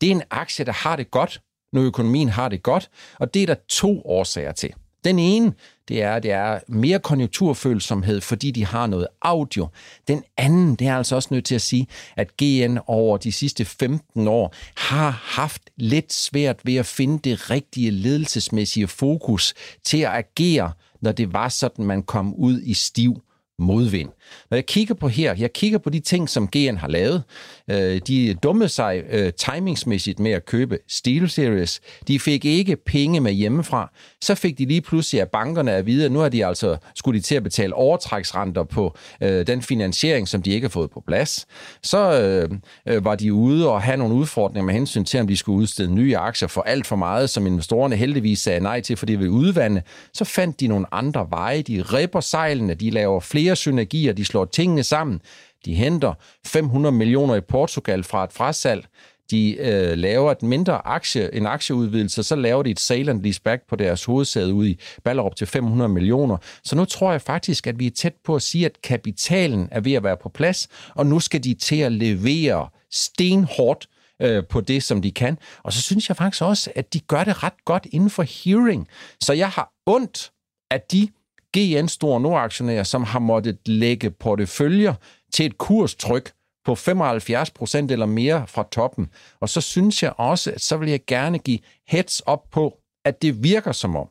Det er en aktie, der har det godt, når økonomien har det godt, og det er der to årsager til. Den ene, det er, det er mere konjunkturfølsomhed, fordi de har noget audio. Den anden, det er altså også nødt til at sige, at GN over de sidste 15 år har haft lidt svært ved at finde det rigtige ledelsesmæssige fokus til at agere når det var sådan, man kom ud i stiv modvind. Når jeg kigger på her, jeg kigger på de ting, som GN har lavet. Øh, de dummede sig øh, timingsmæssigt med at købe Steel Series. De fik ikke penge med hjemmefra. Så fik de lige pludselig af bankerne at vide, at nu har de altså skulle de til at betale overtræksrenter på øh, den finansiering, som de ikke har fået på plads. Så øh, øh, var de ude og have nogle udfordringer med hensyn til, om de skulle udstede nye aktier for alt for meget, som investorerne heldigvis sagde nej til, fordi det ville udvande. Så fandt de nogle andre veje. De ripper sejlene, de laver flere synergier, de slår tingene sammen. De henter 500 millioner i Portugal fra et frasalg. De øh, laver et mindre aktie, en aktieudvidelse, så laver de et sale and lease back på deres hovedsæde ude i Ballerup til 500 millioner. Så nu tror jeg faktisk, at vi er tæt på at sige, at kapitalen er ved at være på plads, og nu skal de til at levere stenhårdt øh, på det, som de kan. Og så synes jeg faktisk også, at de gør det ret godt inden for hearing. Så jeg har ondt af de GN Store Nordaktionærer, som har måttet lægge porteføljer til et kurstryk på 75 procent eller mere fra toppen. Og så synes jeg også, at så vil jeg gerne give heads op på, at det virker som om,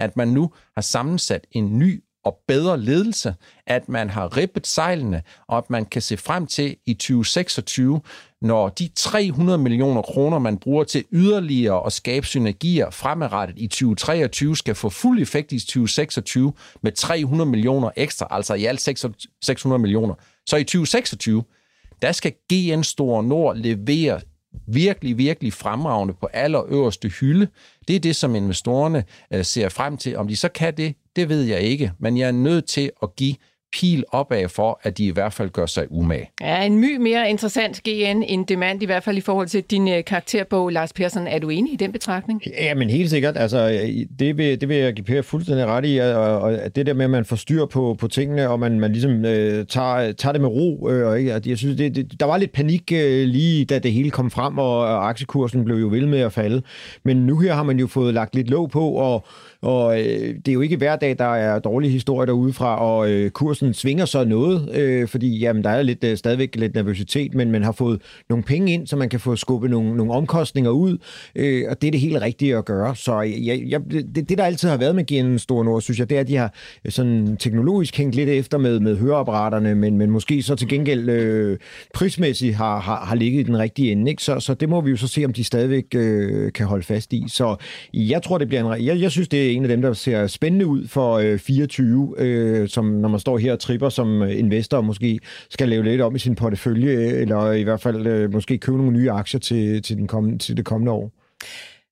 at man nu har sammensat en ny og bedre ledelse, at man har rippet sejlene, og at man kan se frem til i 2026, når de 300 millioner kroner, man bruger til yderligere at skabe synergier fremadrettet i 2023, skal få fuld effekt i 2026 med 300 millioner ekstra, altså i alt 600 millioner. Så i 2026, der skal GN Store Nord levere virkelig, virkelig fremragende på allerøverste hylde. Det er det, som investorerne øh, ser frem til. Om de så kan det, det ved jeg ikke, men jeg er nødt til at give pil opad for, at de i hvert fald gør sig umage. Ja, en my mere interessant GN end demand, i hvert fald i forhold til din øh, karakterbog, Lars Persson. Er du enig i den betragtning? Ja, men helt sikkert. Altså, det, vil, det vil jeg give Per fuldstændig ret i, og, og det der med, at man får styr på, på tingene, og man, man ligesom øh, tager, tager det med ro. Øh, og ikke, jeg synes, det, det, der var lidt panik øh, lige, da det hele kom frem, og, og aktiekursen blev jo ved med at falde. Men nu her har man jo fået lagt lidt låg på, og og øh, det er jo ikke hver dag, der er dårlige historier derude fra, og øh, kursen svinger så noget, øh, fordi jamen, der er lidt, øh, stadigvæk lidt nervøsitet, men man har fået nogle penge ind, så man kan få skubbet nogle, nogle omkostninger ud, øh, og det er det helt rigtige at gøre. Så øh, jeg, jeg, det, det, der altid har været med GN Store Nord, synes jeg, det er, at de har sådan teknologisk hængt lidt efter med, med høreapparaterne, men, men måske så til gengæld øh, prismæssigt har, har, har ligget i den rigtige ende. Ikke? Så, så det må vi jo så se, om de stadigvæk øh, kan holde fast i. Så jeg tror, det bliver en... Jeg, jeg synes, det er en af dem, der ser spændende ud for øh, 24, øh, som når man står her og tripper som øh, investor og måske skal lave lidt om i sin portefølje, eller i hvert fald øh, måske købe nogle nye aktier til, til, den kommende, til det kommende år.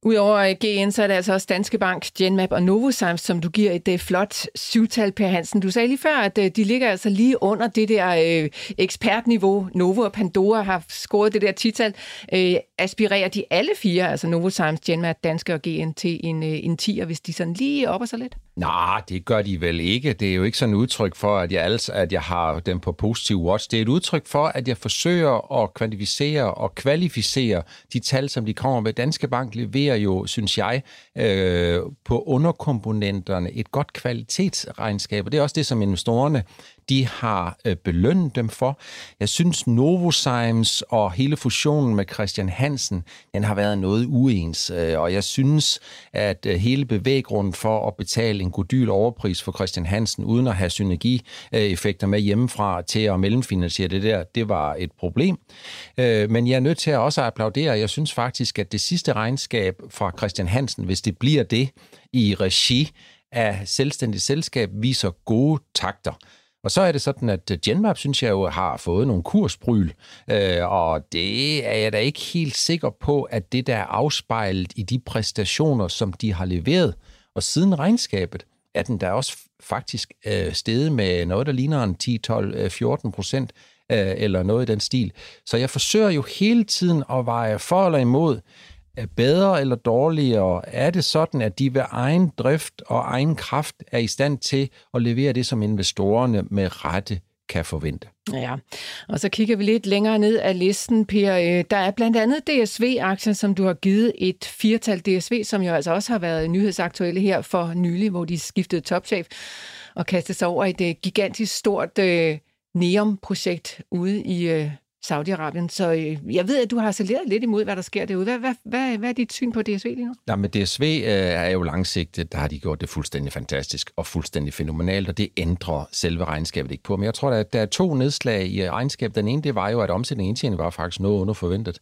Udover GN, så er det altså også Danske Bank, Genmap og Novozymes, som du giver et øh, flot syvtal per Hansen. Du sagde lige før, at øh, de ligger altså lige under det der ekspertniveau. Novo og Pandora har scoret det der tital. Uh, aspirerer de alle fire, altså Novozymes, Genmap, Danske og GN, til en, en 10'er, hvis de sådan lige opper sig lidt? Nej, det gør de vel ikke. Det er jo ikke sådan et udtryk for, at jeg, altså, at jeg har dem på positiv watch. Det er et udtryk for, at jeg forsøger at kvantificere og kvalificere de tal, som de kommer med. Danske Bank leverer jo, synes jeg, øh, på underkomponenterne et godt kvalitetsregnskab. Og det er også det, som investorerne de har øh, belønnet dem for. Jeg synes, Novozymes og hele fusionen med Christian Hansen, den har været noget uens, øh, og jeg synes, at øh, hele bevæggrunden for at betale en godyl overpris for Christian Hansen, uden at have synergieffekter med hjemmefra til at mellemfinansiere det der, det var et problem. Øh, men jeg er nødt til at også at applaudere. Jeg synes faktisk, at det sidste regnskab fra Christian Hansen, hvis det bliver det i regi af selvstændigt selskab, viser gode takter. Og så er det sådan, at øh, Genmap, synes jeg jo, har fået nogle kursbryl, øh, og det er jeg da ikke helt sikker på, at det der er afspejlet i de præstationer, som de har leveret. Og siden regnskabet er den der også faktisk øh, steget med noget, der ligner en 10, 12, 14 procent, øh, eller noget i den stil. Så jeg forsøger jo hele tiden at veje for eller imod, er bedre eller dårligere? Er det sådan, at de ved egen drift og egen kraft er i stand til at levere det, som investorerne med rette kan forvente. Ja, og så kigger vi lidt længere ned af listen, Per. Øh, der er blandt andet DSV-aktien, som du har givet et firtal DSV, som jo altså også har været nyhedsaktuelle her for nylig, hvor de skiftede topchef og kastede sig over et øh, gigantisk stort øh, NEOM-projekt ude i øh, Saudi-Arabien. Så øh, jeg ved, at du har saleret lidt imod, hvad der sker derude. Hvad, hvad, hvad, hvad er dit syn på DSV lige nu? Ja, men DSV øh, er jo langsigtet. Der har de gjort det fuldstændig fantastisk og fuldstændig fænomenalt, og det ændrer selve regnskabet ikke på. Men jeg tror, at der er to nedslag i regnskabet. Den ene, det var jo, at omsætningen indtjening var faktisk noget under forventet.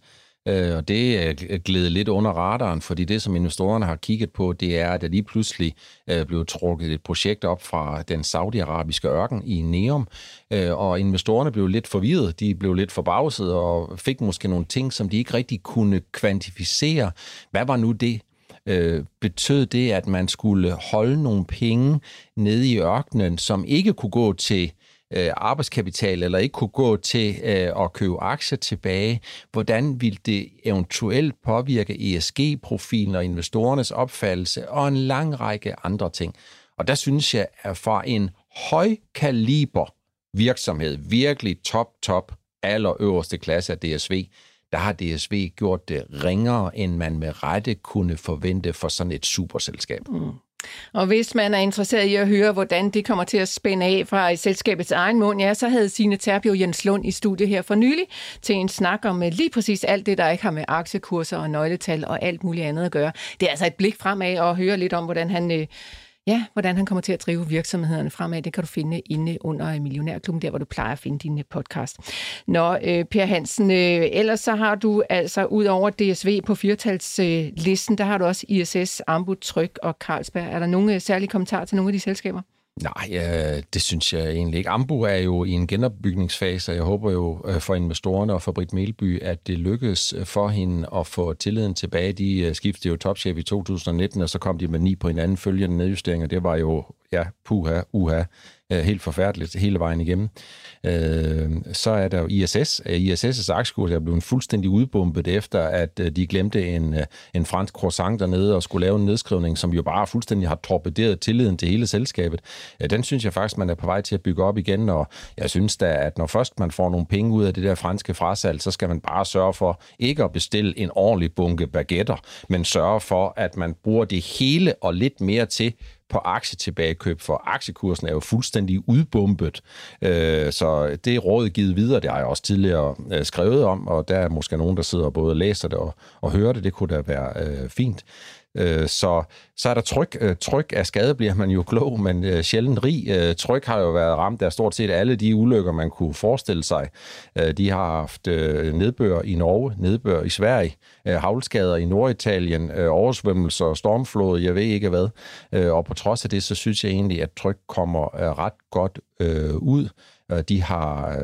Øh, og det øh, er glædet lidt under radaren, fordi det, som investorerne har kigget på, det er, at der lige pludselig øh, blev trukket et projekt op fra den saudiarabiske ørken i Neom, øh, og investorerne blev lidt forvirret, de blev lidt forbavset og fik måske nogle ting, som de ikke rigtig kunne kvantificere. Hvad var nu det, øh, betød det, at man skulle holde nogle penge nede i ørkenen, som ikke kunne gå til øh, arbejdskapital, eller ikke kunne gå til øh, at købe aktier tilbage, hvordan vil det eventuelt påvirke ESG-profilen og investorernes opfattelse og en lang række andre ting. Og der synes jeg, at for en højkaliber virksomhed, virkelig top, top, allerøverste klasse af DSV, der har DSV gjort det ringere, end man med rette kunne forvente for sådan et superselskab. Mm. Og hvis man er interesseret i at høre, hvordan det kommer til at spænde af fra selskabets egen mund, ja, så havde Signe Terpio Jens Lund i studiet her for nylig til en snak om øh, lige præcis alt det, der ikke har med aktiekurser og nøgletal og alt muligt andet at gøre. Det er altså et blik fremad og høre lidt om, hvordan han øh, Ja, hvordan han kommer til at drive virksomhederne fremad, det kan du finde inde under Millionærklubben, der hvor du plejer at finde din øh, podcast. Nå, øh, Per Hansen, øh, ellers så har du altså ud over DSV på firtalslisten, øh, der har du også ISS, Ambu, Tryk og Carlsberg. Er der nogle øh, særlige kommentarer til nogle af de selskaber? Nej, det synes jeg egentlig ikke. Ambu er jo i en genopbygningsfase, og jeg håber jo øh, for investorerne og for Britt Melby, at det lykkes øh, for hende at få tilliden tilbage. De øh, skiftede jo topchef i 2019, og så kom de med ni på hinanden følgende nedjusteringer. Det var jo, ja, puha, uha, Øh, helt forfærdeligt hele vejen igennem. Øh, så er der jo ISS. ISS' øh, aktiekurs er blevet fuldstændig udbumpet efter, at øh, de glemte en, øh, en fransk croissant dernede og skulle lave en nedskrivning, som jo bare fuldstændig har torpederet tilliden til hele selskabet. Den synes jeg faktisk, man er på vej til at bygge op igen, og jeg synes da, at når først man får nogle penge ud af det der franske frasalg, så skal man bare sørge for ikke at bestille en ordentlig bunke baguetter, men sørge for, at man bruger det hele og lidt mere til på aktietilbagekøb, for aktiekursen er jo fuldstændig udbumpet. Øh, så det er rådet givet videre, det har jeg også tidligere øh, skrevet om, og der er måske nogen, der sidder og både læser det og, og hører det. Det kunne da være øh, fint. Øh, så, så er der tryk. Øh, tryk af skade bliver man jo klog, men øh, sjældent rig. Øh, tryk har jo været ramt af stort set alle de ulykker, man kunne forestille sig. Øh, de har haft øh, nedbør i Norge, nedbør i Sverige, havlskader i Norditalien, oversvømmelser, stormflod, jeg ved ikke hvad. Og på trods af det, så synes jeg egentlig, at tryk kommer ret godt ud. De har,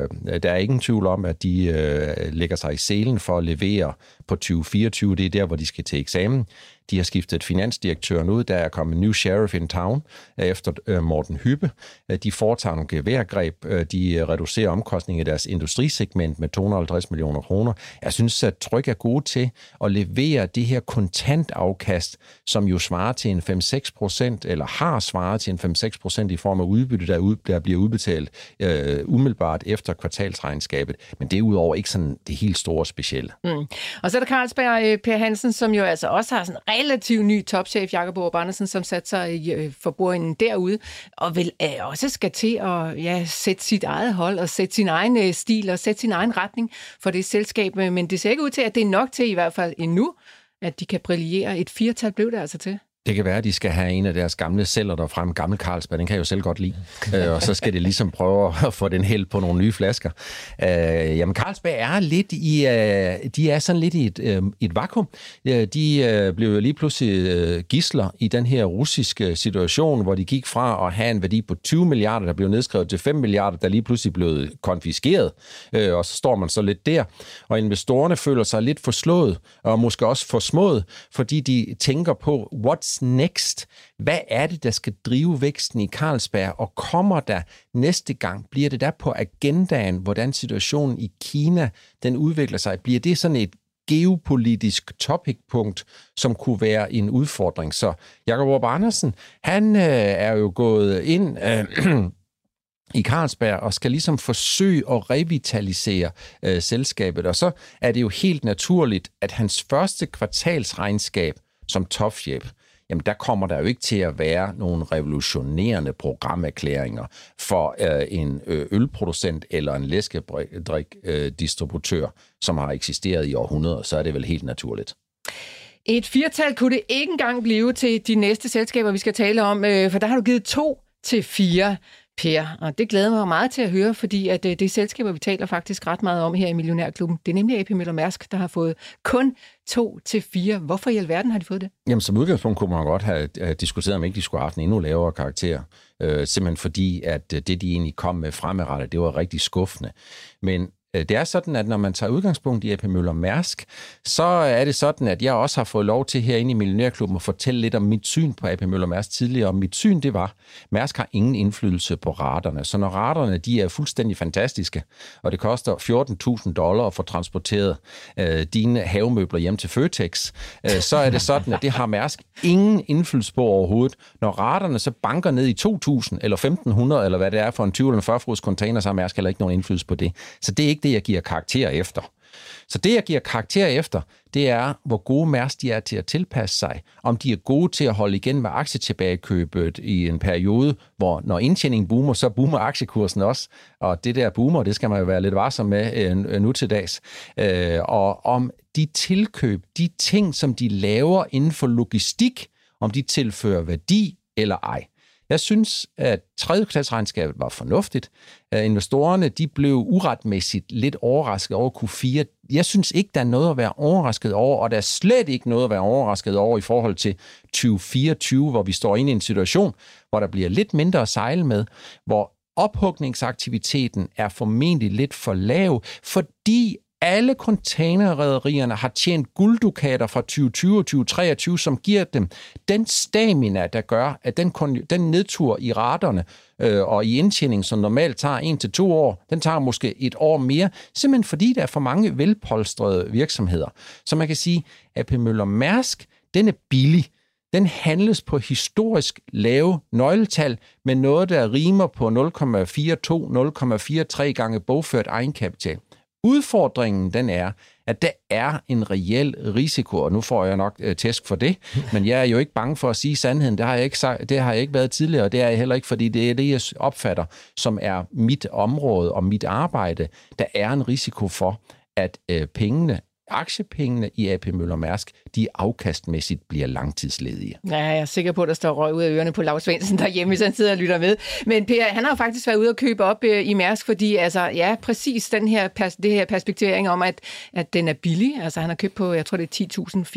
der er ingen tvivl om, at de lægger sig i selen for at levere på 2024. Det er der, hvor de skal til eksamen. De har skiftet finansdirektøren ud, der er kommet en new sheriff in town øh, efter øh, Morten Hyppe. Øh, de foretager nogle geværgreb, de reducerer omkostningen i deres industrisegment med 250 millioner kroner. Jeg synes, at Tryk er gode til at levere det her kontantafkast, som jo svarer til en 5-6 procent, eller har svaret til en 5-6 procent i form af udbytte, der, ud, der bliver udbetalt øh, umiddelbart efter kvartalsregnskabet. Men det er udover ikke sådan det helt store specielle. Mm. Og så er der Carlsberg Per Hansen, som jo altså også har sådan relativt ny topchef, Jakob Aarup Andersen, som satte sig i, øh, for bordenden derude, og vil øh, også skal til at ja, sætte sit eget hold, og sætte sin egen øh, stil, og sætte sin egen retning for det selskab. Men det ser ikke ud til, at det er nok til, i hvert fald endnu, at de kan brillere. Et firtal blev det altså til. Det kan være, at de skal have en af deres gamle celler der frem, gammel Carlsberg, den kan jeg jo selv godt lide. øh, og så skal det ligesom prøve at få den held på nogle nye flasker. Øh, jamen, Carlsberg er lidt i, øh, de er sådan lidt i et, øh, et vakuum. Øh, de øh, blev jo lige pludselig øh, gisler i den her russiske situation, hvor de gik fra at have en værdi på 20 milliarder, der blev nedskrevet til 5 milliarder, der lige pludselig blev konfiskeret. Øh, og så står man så lidt der. Og investorerne føler sig lidt forslået, og måske også forsmået, fordi de tænker på, what's next? Hvad er det, der skal drive væksten i Carlsberg, og kommer der næste gang? Bliver det der på agendaen, hvordan situationen i Kina den udvikler sig? Bliver det sådan et geopolitisk topicpunkt, som kunne være en udfordring. Så Jakob Andersen, han øh, er jo gået ind øh, i Carlsberg og skal ligesom forsøge at revitalisere øh, selskabet. Og så er det jo helt naturligt, at hans første kvartalsregnskab som topchef, jamen der kommer der jo ikke til at være nogle revolutionerende programerklæringer for øh, en øh, ølproducent eller en læskedrik-distributør, øh, som har eksisteret i århundreder, så er det vel helt naturligt. Et firtal kunne det ikke engang blive til de næste selskaber, vi skal tale om, øh, for der har du givet to til fire. Per, og det glæder mig meget til at høre, fordi at det, det selskaber, vi taler faktisk ret meget om her i Millionærklubben. Det er nemlig AP Møller Mærsk, der har fået kun to til fire. Hvorfor i alverden har de fået det? Jamen som udgangspunkt kunne man godt have diskuteret, om ikke de skulle have haft en endnu lavere karakter. Øh, simpelthen fordi, at øh, det, de egentlig kom med fremadrettet, det var rigtig skuffende. Men Øh, det er sådan, at når man tager udgangspunkt i AP Møller Mærsk, så er det sådan, at jeg også har fået lov til herinde i Millionærklubben at fortælle lidt om mit syn på AP Møller Mærsk tidligere. Og mit syn, det var, Mærsk har ingen indflydelse på raterne. Så når raterne, de er fuldstændig fantastiske, og det koster 14.000 dollar at få transporteret øh, dine havemøbler hjem til Føtex, øh, så er det sådan, at det har Mærsk ingen indflydelse på overhovedet. Når raterne så banker ned i 2.000 eller 1.500, eller hvad det er for en 20 eller 40 container, så har Mærsk heller ikke nogen indflydelse på det. Så det er ikke det, jeg giver karakter efter. Så det, jeg giver karakter efter, det er, hvor gode Mærs de er til at tilpasse sig. Om de er gode til at holde igen med aktietilbagekøbet i en periode, hvor når indtjeningen boomer, så boomer aktiekursen også. Og det der boomer, det skal man jo være lidt varsom med øh, nu til dags. Øh, og om de tilkøb, de ting, som de laver inden for logistik, om de tilfører værdi eller ej. Jeg synes, at tredje kvartalsregnskabet var fornuftigt. Øh, investorerne de blev uretmæssigt lidt overrasket over Q4. Jeg synes ikke, der er noget at være overrasket over, og der er slet ikke noget at være overrasket over i forhold til 2024, hvor vi står inde i en situation, hvor der bliver lidt mindre at sejle med, hvor ophugningsaktiviteten er formentlig lidt for lav, fordi alle containerrederierne har tjent gulddukater fra 2020 og 2023, som giver dem den stamina, der gør, at den, den nedtur i raterne øh, og i indtjening, som normalt tager en til to år, den tager måske et år mere, simpelthen fordi der er for mange velpolstrede virksomheder. Så man kan sige, at AP Møller Mærsk, den er billig. Den handles på historisk lave nøgletal med noget, der rimer på 0,42-0,43 gange bogført egenkapital. Udfordringen den er, at der er en reel risiko, og nu får jeg nok øh, tæsk for det, men jeg er jo ikke bange for at sige sandheden. Det har jeg ikke, sagt, det har jeg ikke været tidligere, og det er jeg heller ikke, fordi det er det, jeg opfatter, som er mit område og mit arbejde. Der er en risiko for, at øh, pengene aktiepengene i AP Møller Mærsk, de afkastmæssigt bliver langtidsledige. Ja, jeg er sikker på, at der står røg ud af ørerne på Lars Svendsen derhjemme, hvis han sidder og lytter med. Men Per, han har jo faktisk været ude og købe op øh, i Mærsk, fordi altså, ja, præcis den her, det her perspektivering om, at, at den er billig. Altså han har købt på, jeg tror det er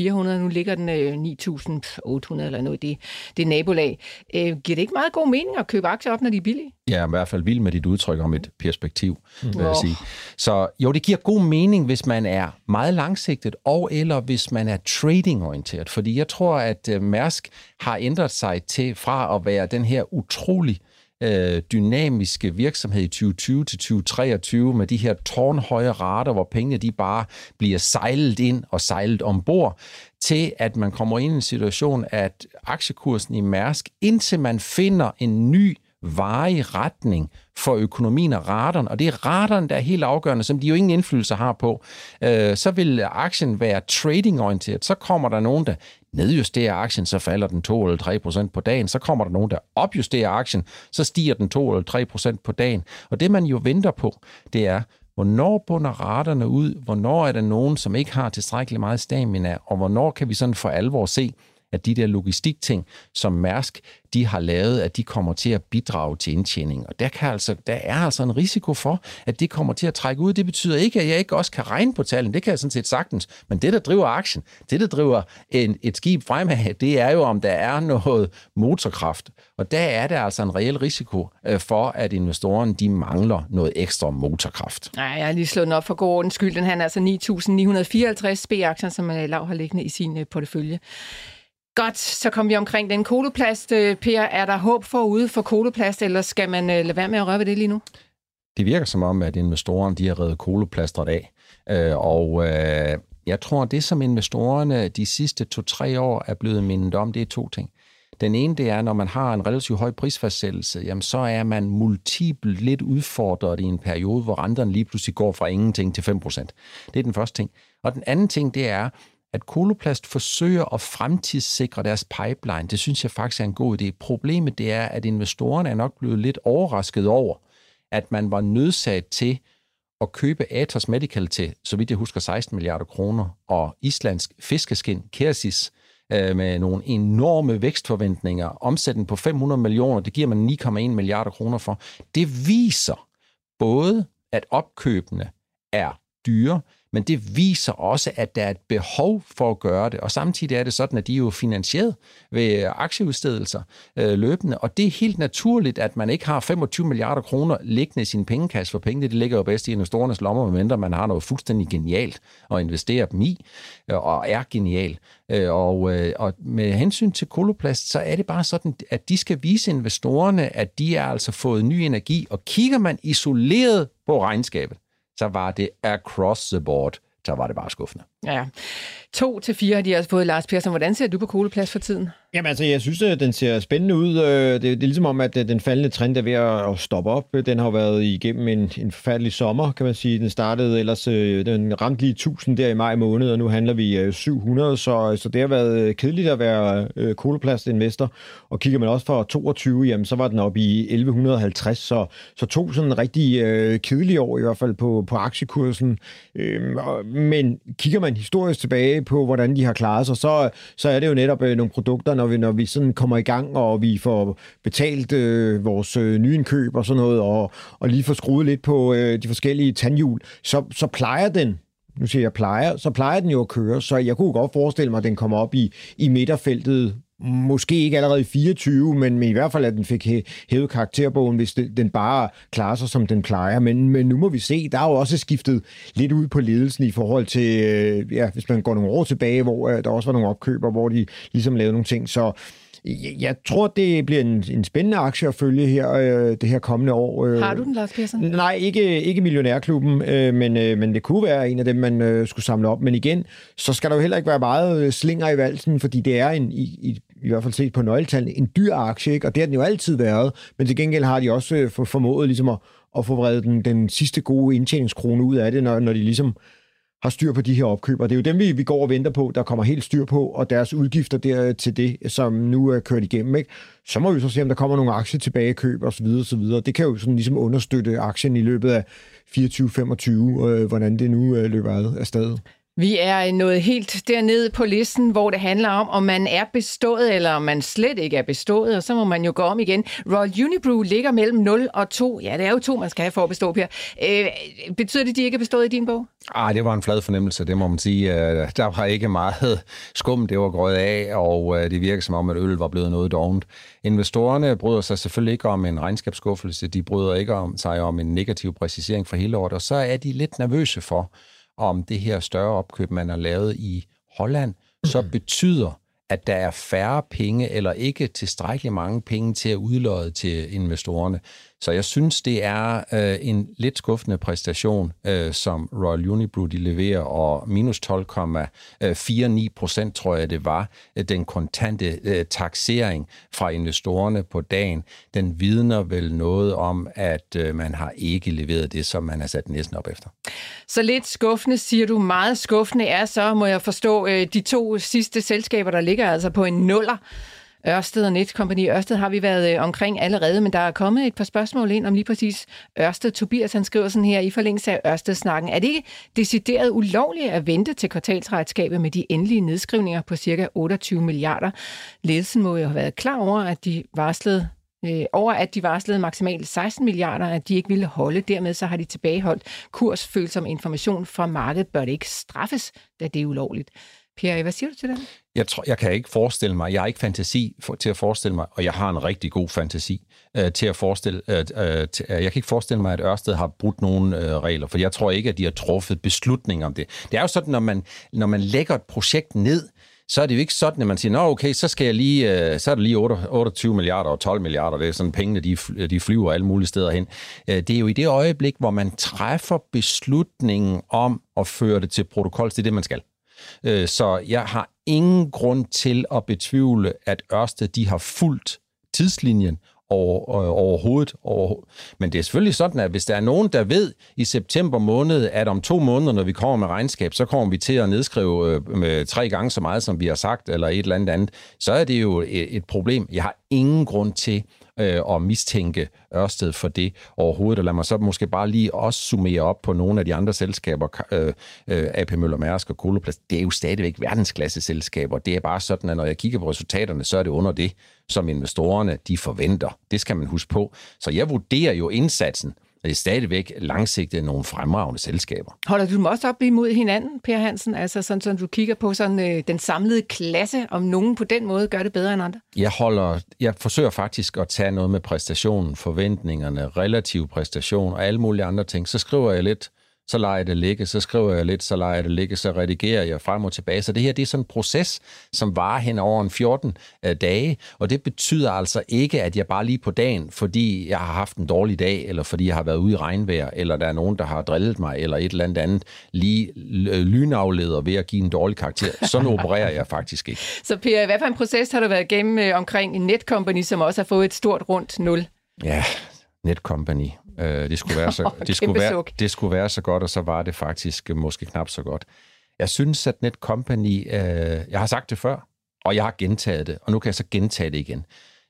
10.400, nu ligger den øh, 9.800 eller noget, det, det er nabolag. Øh, giver det ikke meget god mening at købe aktier op, når de er billige? Jeg er i hvert fald vild med dit udtryk om et perspektiv, mm. vil jeg sige. Så jo, det giver god mening, hvis man er meget langsigtet, og eller hvis man er trading-orienteret. Fordi jeg tror, at øh, Mærsk har ændret sig til fra at være den her utrolig øh, dynamiske virksomhed i 2020 til 2023 med de her tårnhøje rater, hvor pengene de bare bliver sejlet ind og sejlet ombord, til at man kommer ind i en situation, at aktiekursen i Mærsk, indtil man finder en ny varig retning for økonomien og radaren, og det er radaren, der er helt afgørende, som de jo ingen indflydelse har på, øh, så vil aktien være trading-orienteret. Så kommer der nogen, der nedjusterer aktien, så falder den 2 eller 3 procent på dagen. Så kommer der nogen, der opjusterer aktien, så stiger den 2 eller 3 procent på dagen. Og det, man jo venter på, det er, hvornår bunder raterne ud? Hvornår er der nogen, som ikke har tilstrækkeligt meget stamina? Og hvornår kan vi sådan for alvor se, at de der logistikting, som Mærsk de har lavet, at de kommer til at bidrage til indtjening. Og der, kan altså, der er altså en risiko for, at det kommer til at trække ud. Det betyder ikke, at jeg ikke også kan regne på tallene. Det kan jeg sådan set sagtens. Men det, der driver aktien, det, der driver en, et skib fremad, det er jo, om der er noget motorkraft. Og der er der altså en reel risiko øh, for, at investorerne de mangler noget ekstra motorkraft. Nej, jeg har lige slået den op for god ordens skyld. Den her er altså 9.954 B-aktier, som øh, Lav har liggende i sin øh, portefølje. Godt, så kom vi omkring den koloplast. Øh, per, er der håb forude for koloplast, eller skal man øh, lade være med at røre ved det lige nu? Det virker som om, at investorerne de har reddet koloplastret af. Øh, og øh, jeg tror, det, som investorerne de sidste to-tre år er blevet mindet om, det er to ting. Den ene, det er, når man har en relativt høj prisfastsættelse, jamen så er man multiple lidt udfordret i en periode, hvor renterne lige pludselig går fra ingenting til 5%. Det er den første ting. Og den anden ting, det er, at Koloplast forsøger at fremtidssikre deres pipeline. Det synes jeg faktisk er en god idé. Problemet det er, at investorerne er nok blevet lidt overrasket over, at man var nødsaget til at købe Atos Medical til, så vidt jeg husker, 16 milliarder kroner, og islandsk fiskeskin, Kersis, øh, med nogle enorme vækstforventninger, omsætning på 500 millioner, det giver man 9,1 milliarder kroner for. Det viser både, at opkøbene er dyre, men det viser også, at der er et behov for at gøre det. Og samtidig er det sådan, at de er jo finansieret ved aktieudstedelser øh, løbende, og det er helt naturligt, at man ikke har 25 milliarder kroner liggende i sin pengekasse, for pengene det ligger jo bedst i investorernes lommer, medmindre man har noget fuldstændig genialt at investere dem i, øh, og er genial. Øh, og, øh, og med hensyn til Koloplast, så er det bare sådan, at de skal vise investorerne, at de er altså fået ny energi, og kigger man isoleret på regnskabet, så var det across the board, så var det bare skuffende. Ja, to til fire har de også fået. Lars Persson, hvordan ser du på koleplads for tiden? Jamen altså, jeg synes, at den ser spændende ud. Det det, det er ligesom om, at øh, den faldende trend er ved at stoppe op. Den har været igennem en, en forfærdelig sommer, kan man sige. Den startede ellers, den ramte lige 1000 der i maj måned, og nu handler vi 700, så, så det har været kedeligt at være Koloplast-investor. Og kigger man også fra 22, jamen, så var den oppe i 1150, så, så to sådan rigtig øh, kedelige år i hvert fald på, på aktiekursen. Øh, men kigger man historisk tilbage på, hvordan de har klaret sig, så, så er det jo netop øh, nogle produkter, når vi, når vi sådan kommer i gang, og vi får betalt øh, vores øh, nyindkøb og sådan noget, og, og lige får skruet lidt på øh, de forskellige tandhjul, så, så plejer den nu siger jeg plejer, så plejer den jo at køre, så jeg kunne godt forestille mig, at den kommer op i, i midterfeltet måske ikke allerede i 24, men, men i hvert fald, at den fik hævet karakterbogen, hvis den bare klarer sig, som den plejer. Men, men nu må vi se, der er jo også skiftet lidt ud på ledelsen i forhold til, øh, ja, hvis man går nogle år tilbage, hvor øh, der også var nogle opkøber, hvor de ligesom lavede nogle ting. Så jeg tror, det bliver en, en spændende aktie at følge her øh, det her kommende år. Øh. Har du den, Lars Persson? Nej, ikke, ikke Millionærklubben, øh, men, øh, men det kunne være en af dem, man øh, skulle samle op. Men igen, så skal der jo heller ikke være meget øh, slinger i valsen, fordi det er en, i, i, i hvert fald set på nøgletallene, en dyr aktie, ikke? og det har den jo altid været. Men til gengæld har de også øh, formået ligesom at, at få vredet den, den sidste gode indtjeningskrone ud af det, når, når de ligesom har styr på de her opkøb. Og det er jo dem, vi, vi går og venter på, der kommer helt styr på, og deres udgifter der øh, til det, som nu er kørt igennem. Ikke? Så må vi så se, om der kommer nogle aktie tilbagekøb osv. osv. Det kan jo sådan ligesom understøtte aktien i løbet af 24-25, øh, hvordan det nu øh, løber af. Vi er nået helt dernede på listen, hvor det handler om, om man er bestået, eller om man slet ikke er bestået, og så må man jo gå om igen. Royal Unibrew ligger mellem 0 og 2. Ja, det er jo to, man skal have for at bestå, Per. Øh, betyder det, at de ikke er bestået i din bog? Ah, det var en flad fornemmelse, det må man sige. Øh, der var ikke meget skum, det var grøget af, og øh, det virker som om, at øl var blevet noget dovent. Investorerne bryder sig selvfølgelig ikke om en regnskabsskuffelse, de bryder ikke om sig om en negativ præcisering for hele året, og så er de lidt nervøse for, om det her større opkøb, man har lavet i Holland, så mhm. betyder, at der er færre penge eller ikke tilstrækkeligt mange penge til at udlåde til investorerne. Så jeg synes, det er øh, en lidt skuffende præstation, øh, som Royal Unibrew de leverer, og minus 12,49 øh, procent, tror jeg det var, øh, den kontante øh, taxering fra investorerne på dagen, den vidner vel noget om, at øh, man har ikke leveret det, som man har sat næsten op efter. Så lidt skuffende, siger du. Meget skuffende er så, må jeg forstå, øh, de to sidste selskaber, der ligger altså på en nuller. Ørsted og Netcompany. Ørsted har vi været øh, omkring allerede, men der er kommet et par spørgsmål ind om lige præcis Ørsted. Tobias han skriver sådan her i forlængelse af Ørsted-snakken. Er det ikke decideret ulovligt at vente til kvartalsregnskabet med de endelige nedskrivninger på cirka 28 milliarder? Ledelsen må jo have været klar over, at de varslede øh, over at de varslede maksimalt 16 milliarder, at de ikke ville holde. Dermed så har de tilbageholdt kursfølsom information fra markedet. Bør det ikke straffes, da det er ulovligt? Per, hvad siger du til det? Jeg, tror, jeg kan ikke forestille mig, jeg har ikke fantasi for, til at forestille mig, og jeg har en rigtig god fantasi øh, til at forestille, øh, øh, til, øh, jeg kan ikke forestille mig, at Ørsted har brudt nogen øh, regler, for jeg tror ikke, at de har truffet beslutning om det. Det er jo sådan, når man, når man lægger et projekt ned, så er det jo ikke sådan, at man siger, nå okay, så skal jeg lige, øh, så er det lige 28 milliarder og 12 milliarder, det er sådan pengene, de, de flyver alle mulige steder hen. Øh, det er jo i det øjeblik, hvor man træffer beslutningen om at føre det til protokol, det er det, man skal. Øh, så jeg har ingen grund til at betvivle, at Ørsted de har fulgt tidslinjen over, øh, overhovedet. Over, men det er selvfølgelig sådan, at hvis der er nogen, der ved i september måned, at om to måneder, når vi kommer med regnskab, så kommer vi til at nedskrive øh, med tre gange så meget, som vi har sagt, eller et eller andet andet, så er det jo et, et problem. Jeg har ingen grund til øh, og mistænke Ørsted for det overhovedet. Og lad mig så måske bare lige også summere op på nogle af de andre selskaber, øh, øh, AP Møller Mærsk og Koloplast. Det er jo stadigvæk verdensklasse selskaber. Det er bare sådan, at når jeg kigger på resultaterne, så er det under det, som investorerne de forventer. Det skal man huske på. Så jeg vurderer jo indsatsen det er stadigvæk langsigtet nogle fremragende selskaber. Holder du dem også op imod hinanden, Per Hansen? Altså sådan, så du kigger på sådan, øh, den samlede klasse, om nogen på den måde gør det bedre end andre? Jeg, holder, jeg forsøger faktisk at tage noget med præstationen, forventningerne, relativ præstation og alle mulige andre ting. Så skriver jeg lidt så lader jeg det ligge, så skriver jeg lidt, så lader jeg det ligge, så redigerer jeg frem og tilbage. Så det her det er sådan en proces, som varer hen over en 14 uh, øh, dage, og det betyder altså ikke, at jeg bare lige på dagen, fordi jeg har haft en dårlig dag, eller fordi jeg har været ude i regnvejr, eller der er nogen, der har drillet mig, eller et eller andet andet, lige lynafleder ved at give en dårlig karakter. Sådan opererer jeg faktisk ikke. Så Per, hvad for en proces har du været igennem øh, omkring Netcompany, som også har fået et stort rundt nul? Ja, Netcompany. Øh, det, skulle være så, det, skulle være, det skulle være så godt, og så var det faktisk måske knap så godt. Jeg synes, at Netcompany, øh, jeg har sagt det før, og jeg har gentaget det, og nu kan jeg så gentage det igen.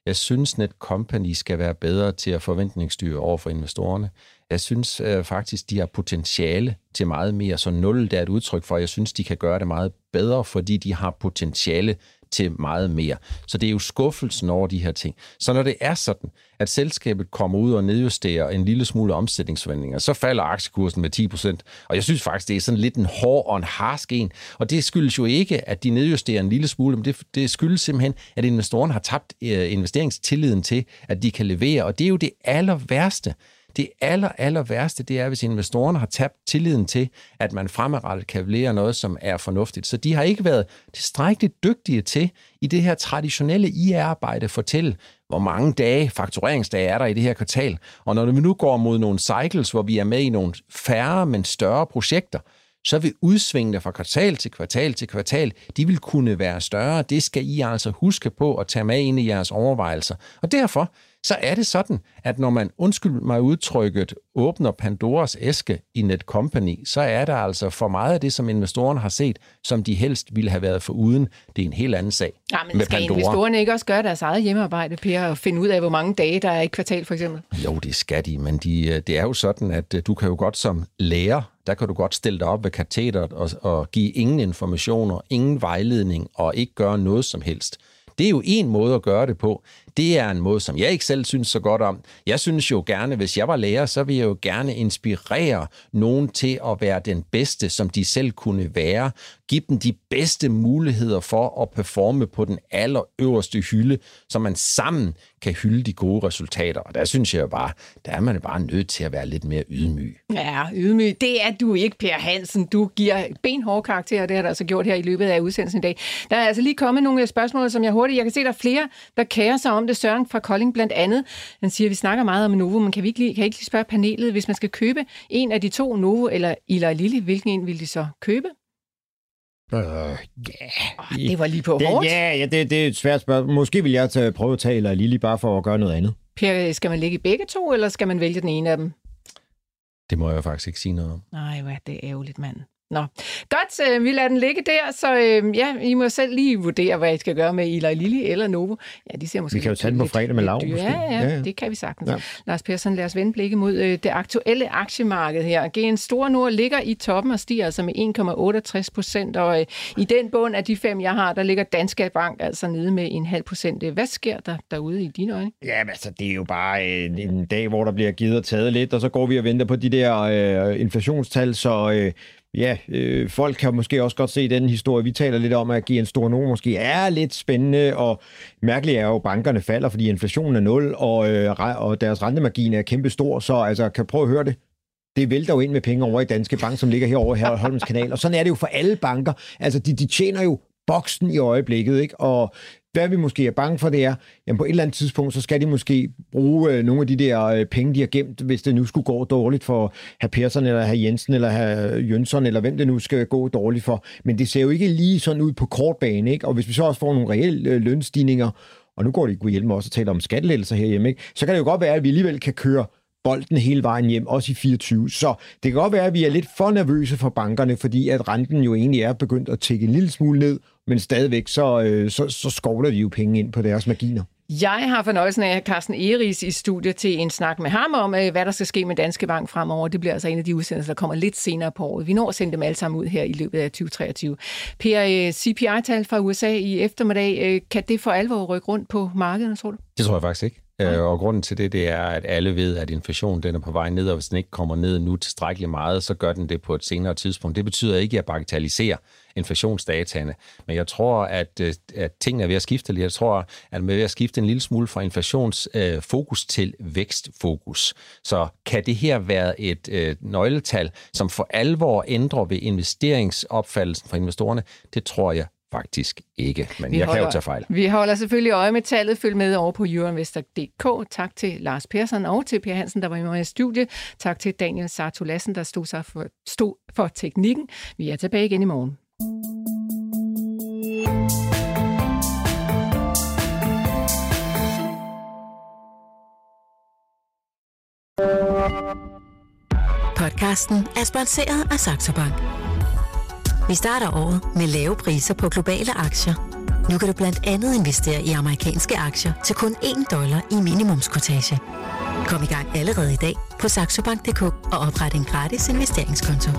Jeg synes, Netcompany skal være bedre til at forventningsstyre over for investorerne. Jeg synes øh, faktisk, de har potentiale til meget mere. Så 0 det er et udtryk for, jeg synes, de kan gøre det meget bedre, fordi de har potentiale til meget mere. Så det er jo skuffelsen over de her ting. Så når det er sådan, at selskabet kommer ud og nedjusterer en lille smule omsætningsforventninger, så falder aktiekursen med 10% Og jeg synes faktisk, det er sådan lidt en hård og en harsk en. Og det skyldes jo ikke, at de nedjusterer en lille smule, men det, det skyldes simpelthen, at investorerne har tabt øh, investeringstilliden til, at de kan levere. Og det er jo det aller værste. Det aller, aller værste, det er, hvis investorerne har tabt tilliden til, at man fremadrettet kan levere noget, som er fornuftigt. Så de har ikke været tilstrækkeligt dygtige til i det her traditionelle IR-arbejde fortælle, hvor mange dage, faktureringsdage er der i det her kvartal. Og når vi nu går mod nogle cycles, hvor vi er med i nogle færre, men større projekter, så vil udsvingene fra kvartal til kvartal til kvartal, de vil kunne være større. Det skal I altså huske på at tage med ind i jeres overvejelser. Og derfor så er det sådan, at når man, undskyld mig udtrykket, åbner Pandoras æske i Netcompany, så er der altså for meget af det, som investorerne har set, som de helst ville have været for uden. Det er en helt anden sag. Ja, men skal Pandora. investorerne ikke også gøre deres eget hjemmearbejde, Per, og finde ud af, hvor mange dage der er i kvartal, for eksempel? Jo, det skal de, men de, øh, det er jo sådan, at øh, du kan jo godt som lærer, der kan du godt stille dig op ved katheteret og, og give ingen informationer, ingen vejledning og ikke gøre noget som helst. Det er jo en måde at gøre det på. Det er en måde, som jeg ikke selv synes så godt om. Jeg synes jo gerne, hvis jeg var lærer, så ville jeg jo gerne inspirere nogen til at være den bedste, som de selv kunne være give dem de bedste muligheder for at performe på den allerøverste hylde, så man sammen kan hylde de gode resultater. Og der synes jeg jo bare, der er man bare nødt til at være lidt mere ydmyg. Ja, ydmyg. Det er du ikke, Per Hansen. Du giver benhårde karakterer, det har du altså gjort her i løbet af udsendelsen i dag. Der er altså lige kommet nogle øh, spørgsmål, som jeg hurtigt... Jeg kan se, der er flere, der kærer sig om det. Søren fra Kolding blandt andet. Han siger, at vi snakker meget om Novo, men kan vi ikke lige, kan ikke lige spørge panelet, hvis man skal købe en af de to, Novo eller Ila Lille, hvilken en vil de så købe? Øh, ja. Oh, det var lige på hårdt. Ja, ja det, det er et svært spørgsmål. Måske vil jeg tage, prøve at tage eller Lille bare for at gøre noget andet. Per, skal man ligge i begge to, eller skal man vælge den ene af dem? Det må jeg faktisk ikke sige noget om. Nej, hvad det er ærgerligt, mand. Nå, godt, øh, vi lader den ligge der, så øh, ja, I må selv lige vurdere, hvad I skal gøre med Eli Lilly eller Novo. Ja, de ser måske vi kan jo tage den på fredag med lav, Ja, ja, ja, ja, det kan vi sagtens. Ja. Lars Persson, lad os vende blikket mod øh, det aktuelle aktiemarked her. GN Store Nord ligger i toppen og stiger altså med 1,68 procent, og øh, i den bund af de fem, jeg har, der ligger Danske Bank altså nede med en halv procent. Hvad sker der derude i dine øjne? Ja, altså, det er jo bare en, en dag, hvor der bliver givet og taget lidt, og så går vi og venter på de der øh, inflationstal, så... Øh, ja, øh, folk kan måske også godt se den historie, vi taler lidt om, at give en stor nogen måske er lidt spændende, og mærkeligt er jo, at bankerne falder, fordi inflationen er nul, og, øh, og deres rentemargin er kæmpe stor, så altså, kan prøve at høre det. Det vælter jo ind med penge over i Danske Bank, som ligger herovre her Holmens Kanal, og sådan er det jo for alle banker. Altså, de, de tjener jo boksen i øjeblikket, ikke? Og hvad vi måske er bange for, det er, at på et eller andet tidspunkt, så skal de måske bruge øh, nogle af de der øh, penge, de har gemt, hvis det nu skulle gå dårligt for herr Persson, eller herr Jensen, eller herr Jønsson, eller hvem det nu skal gå dårligt for. Men det ser jo ikke lige sådan ud på kort bane, ikke? Og hvis vi så også får nogle reelle øh, lønstigninger, og nu går det Guillermo også at taler om skattelettelser herhjemme, ikke? så kan det jo godt være, at vi alligevel kan køre bolden hele vejen hjem, også i 24. Så det kan godt være, at vi er lidt for nervøse for bankerne, fordi at renten jo egentlig er begyndt at tække en lille smule ned, men stadigvæk så, øh, så, så skovler de jo penge ind på deres marginer. Jeg har fornøjelsen af at Carsten Eris i studiet til en snak med ham om, øh, hvad der skal ske med Danske Bank fremover. Det bliver altså en af de udsendelser, der kommer lidt senere på året. Vi når at sende dem alle sammen ud her i løbet af 2023. Per, øh, CPI-tal fra USA i eftermiddag, kan det for alvor rykke rundt på markedet, tror du? Det tror jeg faktisk ikke. Øh, og grunden til det, det er, at alle ved, at inflationen den er på vej ned, og hvis den ikke kommer ned nu tilstrækkeligt meget, så gør den det på et senere tidspunkt. Det betyder ikke, at jeg bagatelliserer inflationsdataene, men jeg tror, at, øh, at tingene er ved at skifte lidt. Jeg tror, at man er ved at skifte en lille smule fra inflationsfokus øh, til vækstfokus. Så kan det her være et øh, nøgletal, som for alvor ændrer ved investeringsopfattelsen for investorerne? Det tror jeg faktisk ikke, men vi jeg holder, kan jo tage fejl. Vi holder selvfølgelig øje med tallet. Følg med over på euroinvestor.dk. Tak til Lars Persson og til Per Hansen, der var med i studiet. Tak til Daniel Sarto Lassen, der stod, sig for, stod for teknikken. Vi er tilbage igen i morgen. Podcasten er sponsoreret af Saxo Bank. Vi starter året med lave priser på globale aktier. Nu kan du blandt andet investere i amerikanske aktier til kun 1 dollar i minimumskortage. Kom i gang allerede i dag på saxobank.dk og opret en gratis investeringskonto.